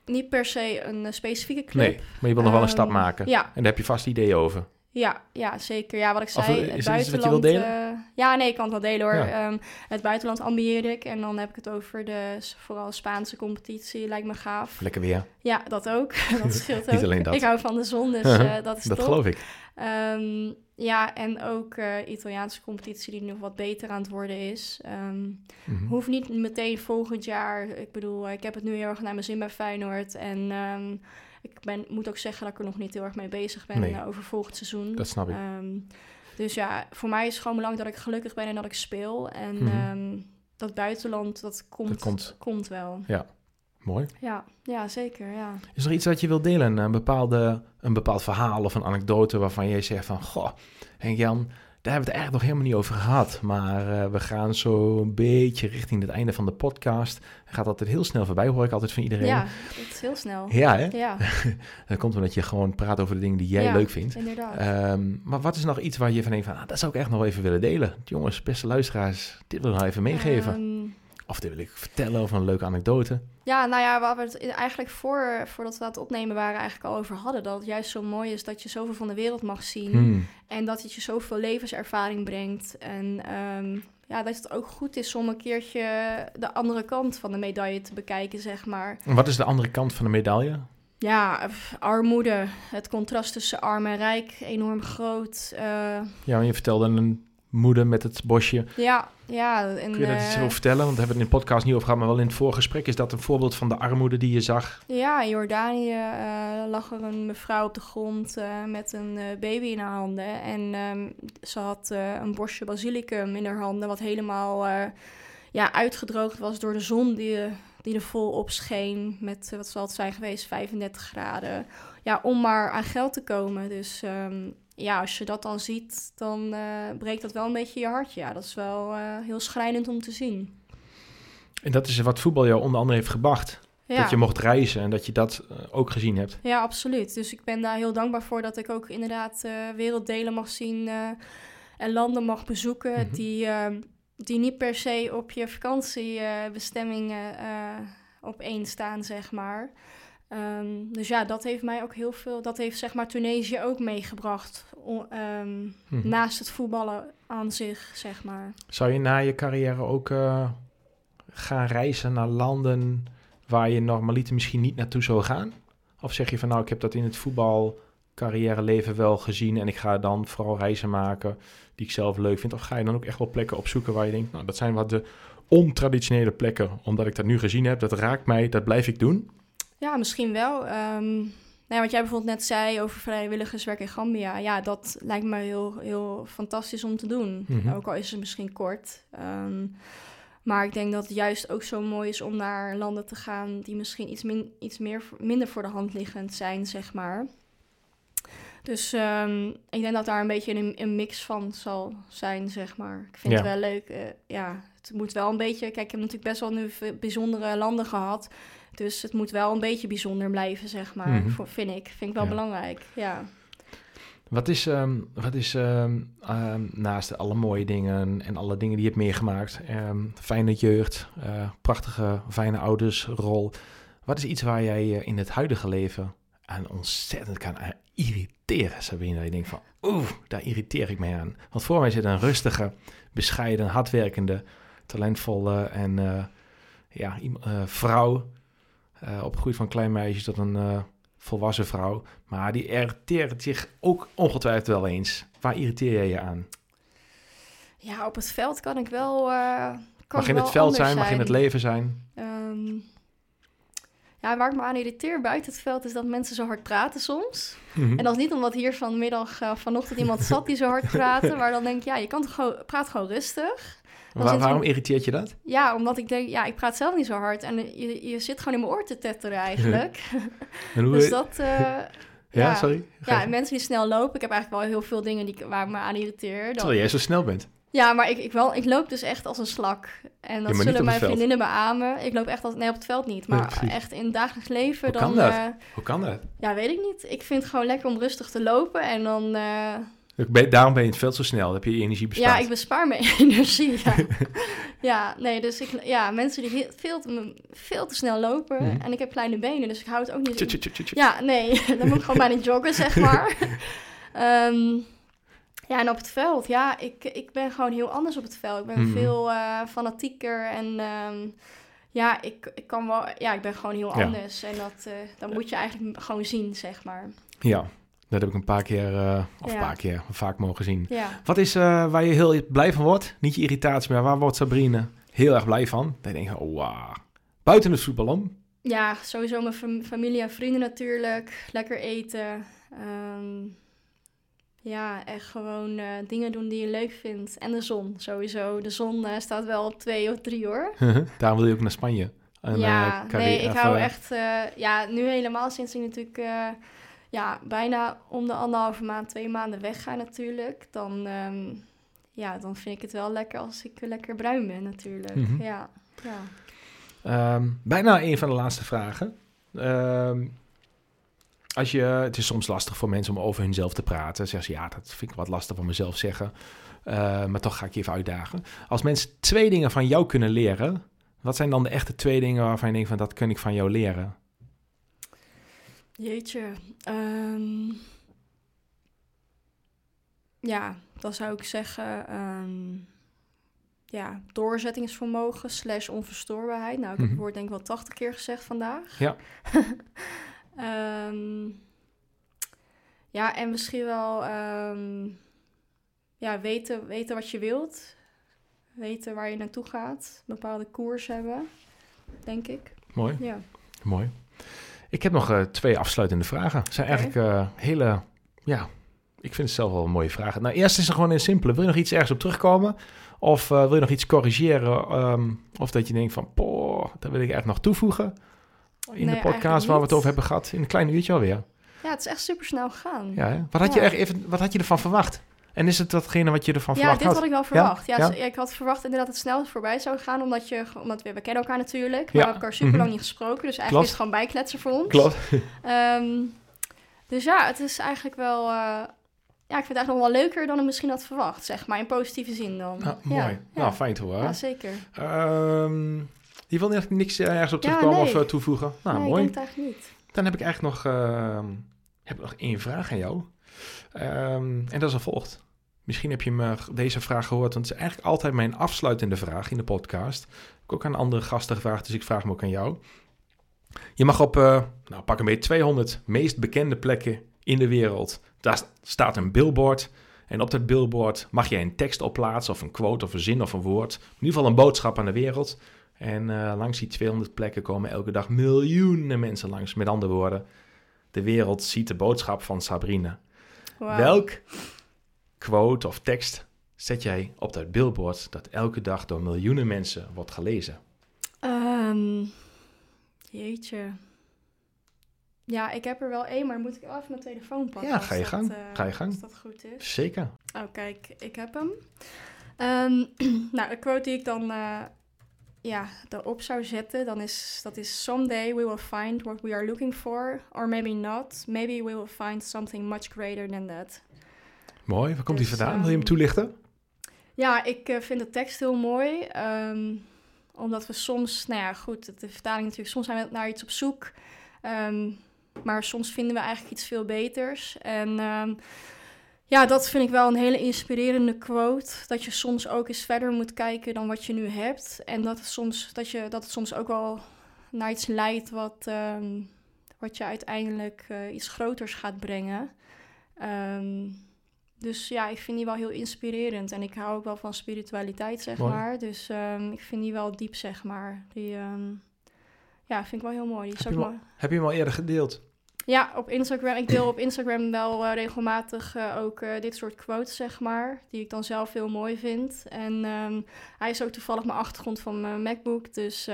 niet per se een eh, specifieke club. Nee, maar je wil nog wel een stap Ehm, maken. Ja, En daar heb je vast ideeën over. Ja, ja, zeker. Ja, wat ik Of, zei, eh, het buitenland... eh, ja, nee, ik kan het wel delen hoor. Ja. Ehm, het buitenland ambieer ik. En dan heb ik het over de vooral Spaanse competitie. Lijkt me gaaf. Lekker weer. Ja, dat ook. dat scheelt ook. Niet alleen dat. Ik hou van de zon, dus eh, dat is dat top. geloof ik. Ehm, ja, en ook eh Italiaanse competitie die nog wat beter aan het worden is. Mhm. Hoeft niet meteen volgend jaar. Ik bedoel, ik heb het nu heel erg naar mijn zin bij Feyenoord. En ik ben, moet ook zeggen dat ik er nog niet heel erg mee bezig ben Nee. eh, over volgend seizoen. Dat snap ik. Ehm, dus ja, voor mij is het gewoon belangrijk dat ik gelukkig ben en dat ik speel. En Mhm. ehm, dat buitenland, dat komt, Dat komt. komt wel. Mooi. Ja, ja, zeker, ja. Is er iets wat je wilt delen? Een, bepaalde, een bepaald verhaal of een anekdote waarvan jij zegt van... Goh, Henk Jan, daar hebben we het eigenlijk nog helemaal niet over gehad. Maar eh, we gaan zo een beetje richting het einde van de podcast. Gaat altijd heel snel voorbij, hoor ik altijd van iedereen. Ja, het is heel snel. Ja, hè? Ja, Dat komt omdat je gewoon praat over de dingen die jij Ja. leuk vindt. inderdaad. Ehm, maar wat is nog iets waar je van denkt van... Ah, dat zou ik echt nog even willen delen. Jongens, beste luisteraars, dit wil ik nog even meegeven. Ehm, of dit wil ik vertellen of een leuke anekdote. Ja, nou ja, waar we het eigenlijk voor, voordat we aan het opnemen waren eigenlijk al over hadden. Dat het juist zo mooi is dat je zoveel van de wereld mag zien. Hmm. En dat het je zoveel levenservaring brengt. En ehm, ja, dat het ook goed is om een keertje de andere kant van de medaille te bekijken, zeg maar. En Wat is de andere kant van de medaille? Ja, armoede. Het contrast tussen arm en rijk, enorm groot. Eh, Ja, je vertelde een moeder met het bosje. ja, ja. En, Kun je daar iets eh, over vertellen? Want daar hebben we het in de podcast niet over gehad, maar wel in het voorgesprek. Is dat een voorbeeld van de armoede die je zag? Ja, in Jordanië eh, lag er een mevrouw op de grond eh, met een baby in haar handen. En ehm, ze had een bosje basilicum in haar handen, wat helemaal ja, uitgedroogd was door de zon die, die er vol op scheen. Met, wat zal het zijn geweest, 35 graden. Ja, om maar aan geld te komen. Dus ehm, ja, als je dat dan ziet, dan eh, breekt dat wel een beetje je hartje. Ja, dat is wel eh, heel schrijnend om te zien. En dat is wat voetbal jou onder andere heeft gebracht. Ja. Dat je mocht reizen en dat je dat eh, ook gezien hebt. Ja, absoluut. Dus ik ben daar heel dankbaar voor dat ik ook inderdaad eh, werelddelen mag zien en landen mag bezoeken Mhm. die, eh, die niet per se op je vakantiebestemmingen eh op één staan, zeg maar. Ehm, dus ja, dat heeft mij ook heel veel, dat heeft zeg maar Tunesië ook meegebracht. ehm, Mhm. Naast het voetballen aan zich, zeg maar. Zou je na je carrière ook eh, gaan reizen naar landen waar je normaliter misschien niet naartoe zou gaan? Of zeg je van nou, ik heb dat in het voetbal carrière leven wel gezien en ik ga dan vooral reizen maken die ik zelf leuk vind? Of ga je dan ook echt wel plekken opzoeken waar je denkt, nou dat zijn wat de ontraditionele plekken, omdat ik dat nu gezien heb, dat raakt mij, dat blijf ik doen? Ja, misschien wel. Ehm nou ja, wat jij bijvoorbeeld net zei over vrijwilligerswerk in Gambia. Ja, dat lijkt me heel, heel fantastisch om te doen. Mhm. Ook al is het misschien kort. Ehm, maar ik denk dat het juist ook zo mooi is om naar landen te gaan die misschien iets, min, iets meer, minder voor de hand liggend zijn, zeg maar. Dus ehm, ik denk dat daar een beetje een, een mix van zal zijn, zeg maar. Ik vind Ja. het wel leuk. eh, ja, het moet wel een beetje... Kijk, ik heb natuurlijk best wel nu bijzondere landen gehad. Dus het moet wel een beetje bijzonder blijven, zeg maar. Mhm. voor- vind ik. Vind ik wel Ja. belangrijk, ja. Wat is, ehm, wat is ehm, ehm, naast alle mooie dingen en alle dingen die je hebt meegemaakt, fijne jeugd, eh, prachtige, fijne oudersrol. Wat is iets waar jij je in het huidige leven aan ontzettend kan aan irriteren, Sabine? Dat je denkt van, oeh, daar irriteer ik mij aan. Want voor mij zit een rustige, bescheiden, hardwerkende, talentvolle en eh, ja, eh, vrouw. Eh opgegroeid van klein meisje tot een eh, volwassen vrouw. Maar die irriteert zich ook ongetwijfeld wel eens. Waar irriteer jij je aan? Ja, op het veld kan ik wel... eh, kan mag in het veld zijn, mag in het leven zijn. Ehm, ja, waar ik me aan irriteer buiten het veld is dat mensen zo hard praten soms. Mhm. En dat is niet omdat hier vanmiddag, vanochtend iemand zat die zo hard praatte. Maar dan denk ik, ja, je kan toch gewoon, praat gewoon rustig. Waar- waarom er- irriteert je dat? Ja, omdat ik denk, ja, ik praat zelf niet zo hard. En je, je zit gewoon in mijn oor te tetteren eigenlijk. En hoe, dus dat, eh, ja, ja. sorry. ja, en mensen die snel lopen. Ik heb eigenlijk wel heel veel dingen die, waar ik me aan irriteer. Terwijl jij zo snel bent. Ja, maar ik, ik, wel, ik loop dus echt als een slak. En dat zullen mijn vriendinnen beamen. Ik loop echt als... Nee, op het veld niet. Maar echt in het dagelijks leven Hoe dan... kan dat? eh, Hoe kan dat? ja, weet ik niet. Ik vind het gewoon lekker om rustig te lopen. En dan... eh, Daarom ben je het veld zo snel. Dan heb je je energie bespaard. ja, ik bespaar mijn energie. Ja. ja, nee, dus ik... Ja, mensen die veel te, veel te snel lopen. Mhm. En ik heb kleine benen, dus ik hou het ook niet... Ja, nee, dan moet ik gewoon bijna joggen, zeg maar. Ehm, ja, en op het veld, ja, ik, ik ben gewoon heel anders op het veld. Ik ben Mhm. veel eh, fanatieker en ehm, ja, ik, ik kan wel, ja, ik ben gewoon heel Ja. anders. En dat, dat moet je eigenlijk gewoon zien, zeg maar. Ja, dat heb ik een paar keer, eh, of een paar keer, vaak mogen zien. Ja, Wat is eh, waar je heel blij van wordt? Niet je irritatie, maar waar wordt Sabrine heel erg blij van? Dan denk je, oh, wow. Buiten het voetbal om. ja sowieso mijn fam- familie en vrienden natuurlijk. Lekker eten. Ehm, ja, echt gewoon eh, dingen doen die je leuk vindt. En de zon, sowieso. De zon staat wel op twee of drie hoor. Daarom wil je ook naar Spanje. En, ja, nee, ik hou echt... ja, nu helemaal sinds ik natuurlijk... ja, bijna om de anderhalve maand, twee maanden wegga natuurlijk. Dan, ehm, ja, dan vind ik het wel lekker als ik lekker bruin ben natuurlijk. Mhm. Ja, ja. Ehm, bijna een van de laatste vragen. Ehm, als je, het is soms lastig voor mensen om over hunzelf te praten. Zeggen ze, ja, dat vind ik wat lastig van mezelf zeggen. Maar toch ga ik je even uitdagen. Als mensen twee dingen van jou kunnen leren... wat zijn dan de echte twee dingen waarvan je denkt van... dat kan ik van jou leren? Jeetje. ehm, ja, dan zou ik zeggen... ehm, ja, doorzettingsvermogen slash onverstoorbaarheid. Nou, ik heb Mhm. het woord denk ik wel 80 keer gezegd vandaag. Ja. Ehm, ja, en misschien wel ja, weten, weten wat je wilt. Weten waar je naartoe gaat. Bepaalde koers hebben, denk ik. Mooi, Ja. mooi. Ik heb nog eh, twee afsluitende vragen. Het zijn eigenlijk eh, hele... Ja, ik vind het zelf wel een mooie vragen. Nou, eerst is er gewoon een simpele. Wil je nog iets ergens op terugkomen? Of eh, wil je nog iets corrigeren? Ehm, of dat je denkt van, poh, dat wil ik echt nog toevoegen. In Nee, de podcast waar we het over hebben gehad. In een klein uurtje alweer. ja, het is echt super snel gegaan. Ja, hè? Wat, had je echt even, wat had je ervan verwacht? En is het datgene wat je ervan Ja, verwacht dit had? ik wel verwacht. Ja, Ja? ik had verwacht inderdaad dat het snel voorbij zou gaan, omdat, je, omdat we, we kennen elkaar natuurlijk. Maar Ja. we hebben elkaar super lang Mhm. niet gesproken, dus eigenlijk Klopt. is het gewoon bijkletsen voor ons. Klopt. Ehm, dus ja, het is eigenlijk wel... eh, ja, ik vind het eigenlijk nog wel leuker dan ik misschien had verwacht, zeg maar. In positieve zin dan. Nou, Ja, mooi. Ja, Nou, fijn te horen. ja zeker. Ehm, je wil niks eh, ergens op Ja, terugkomen nee. of eh, toevoegen? Nou, nee, mooi. ik denk het eigenlijk niet. Dan heb ik eigenlijk nog, ehm, heb ik nog één vraag aan jou. En dat is als volgt. Misschien heb je me deze vraag gehoord, want het is eigenlijk altijd mijn afsluitende vraag in de podcast. Ik heb ook aan andere gasten gevraagd, dus ik vraag hem ook aan jou. Je mag op, eh, nou pak een beetje 200 meest bekende plekken in de wereld. Daar st- staat een billboard. En op dat billboard mag jij een tekst opplaatsen, of een quote, of een zin, of een woord. In ieder geval een boodschap aan de wereld. En eh, langs die 200 plekken komen elke dag miljoenen mensen langs. Met andere woorden, de wereld ziet de boodschap van Sabrine. Wauw. Welk quote of tekst zet jij op dat billboard dat elke dag door miljoenen mensen wordt gelezen? Ehm, jeetje. Ja, ik heb er wel één, maar moet ik wel even mijn telefoon pakken? Ja, ga je dat, gang. eh, Ga je gang. Als dat goed is. Zeker. Oh, kijk, ik heb hem. Ehm, nou, de quote die ik dan eh, ja, erop zou zetten, dan is, dat is... Someday we will find what we are looking for, or maybe not. Maybe we will find something much greater than that. Mooi. Waar komt die Dus, vandaan? Wil je hem ehm, toelichten? Ja, ik eh, vind de tekst heel mooi. ehm, omdat we soms, nou ja, goed, de vertaling natuurlijk, soms zijn we naar iets op zoek. ehm, maar soms vinden we eigenlijk iets veel beters. En ja, dat vind ik wel een hele inspirerende quote. Dat je soms ook eens verder moet kijken dan wat je nu hebt. En dat het soms, dat je, dat het soms ook wel naar iets leidt wat, wat je uiteindelijk eh, iets groters gaat brengen. Ehm, dus ja, ik vind die wel heel inspirerend. En ik hou ook wel van spiritualiteit, zeg Mooi. maar. Dus ehm, ik vind die wel diep, zeg maar. Die, ehm, ja, vind ik wel heel mooi. Die Heb je mooi. Heb je hem al eerder gedeeld? Ja, op Instagram. Ik deel op Instagram wel eh, regelmatig eh, ook eh, dit soort quotes, zeg maar. Die ik dan zelf heel mooi vind. En ehm, hij is ook toevallig mijn achtergrond van mijn MacBook. Dus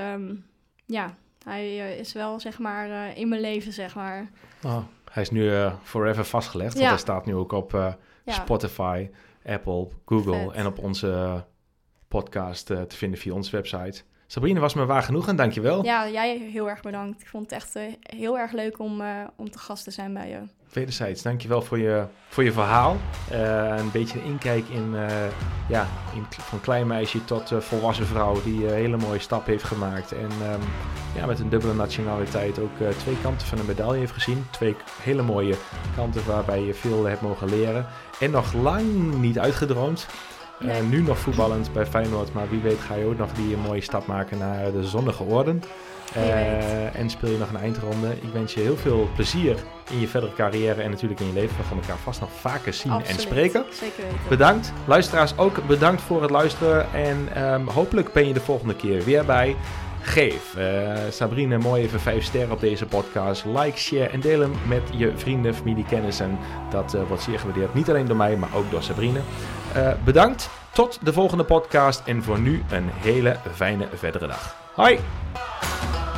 ja, hij is wel, zeg maar, in mijn leven, zeg maar. Oh, hij is nu forever vastgelegd, want Ja. hij staat nu ook op Ja, Spotify Apple, Google Vet. en op onze podcast eh, te vinden via onze website. Sabrine, was me waar genoeg en dankjewel. Ja, jij heel erg bedankt. Ik vond het echt eh, heel erg leuk om, eh, om te gast te zijn bij je. Wederzijds, dankjewel voor je, voor je verhaal. Eh, een beetje een inkijk in, eh, ja, in, van klein meisje tot eh, volwassen vrouw die een hele mooie stap heeft gemaakt. En ehm, ja, met een dubbele nationaliteit ook twee kanten van een medaille heeft gezien. Twee hele mooie kanten waarbij je veel hebt mogen leren. En nog lang niet uitgedroomd. Nu nog voetballend bij Feyenoord, maar wie weet ga je ook nog die mooie stap maken naar de zonnige orden. Eh, en speel je nog een eindronde. Ik wens je heel veel plezier in je verdere carrière en natuurlijk in je leven. We gaan elkaar vast nog vaker zien Absoluut. en spreken. Zeker weten. Bedankt. Luisteraars ook bedankt voor het luisteren. En ehm, hopelijk ben je de volgende keer weer bij. Geef eh, Sabrine mooi even 5 sterren op deze podcast. Like, share en deel hem met je vrienden, familie, kennissen. Dat eh, wordt zeer gewaardeerd. Niet alleen door mij, maar ook door Sabrine. Bedankt. Tot de volgende podcast. En voor nu een hele fijne verdere dag. Hoi! Thank you.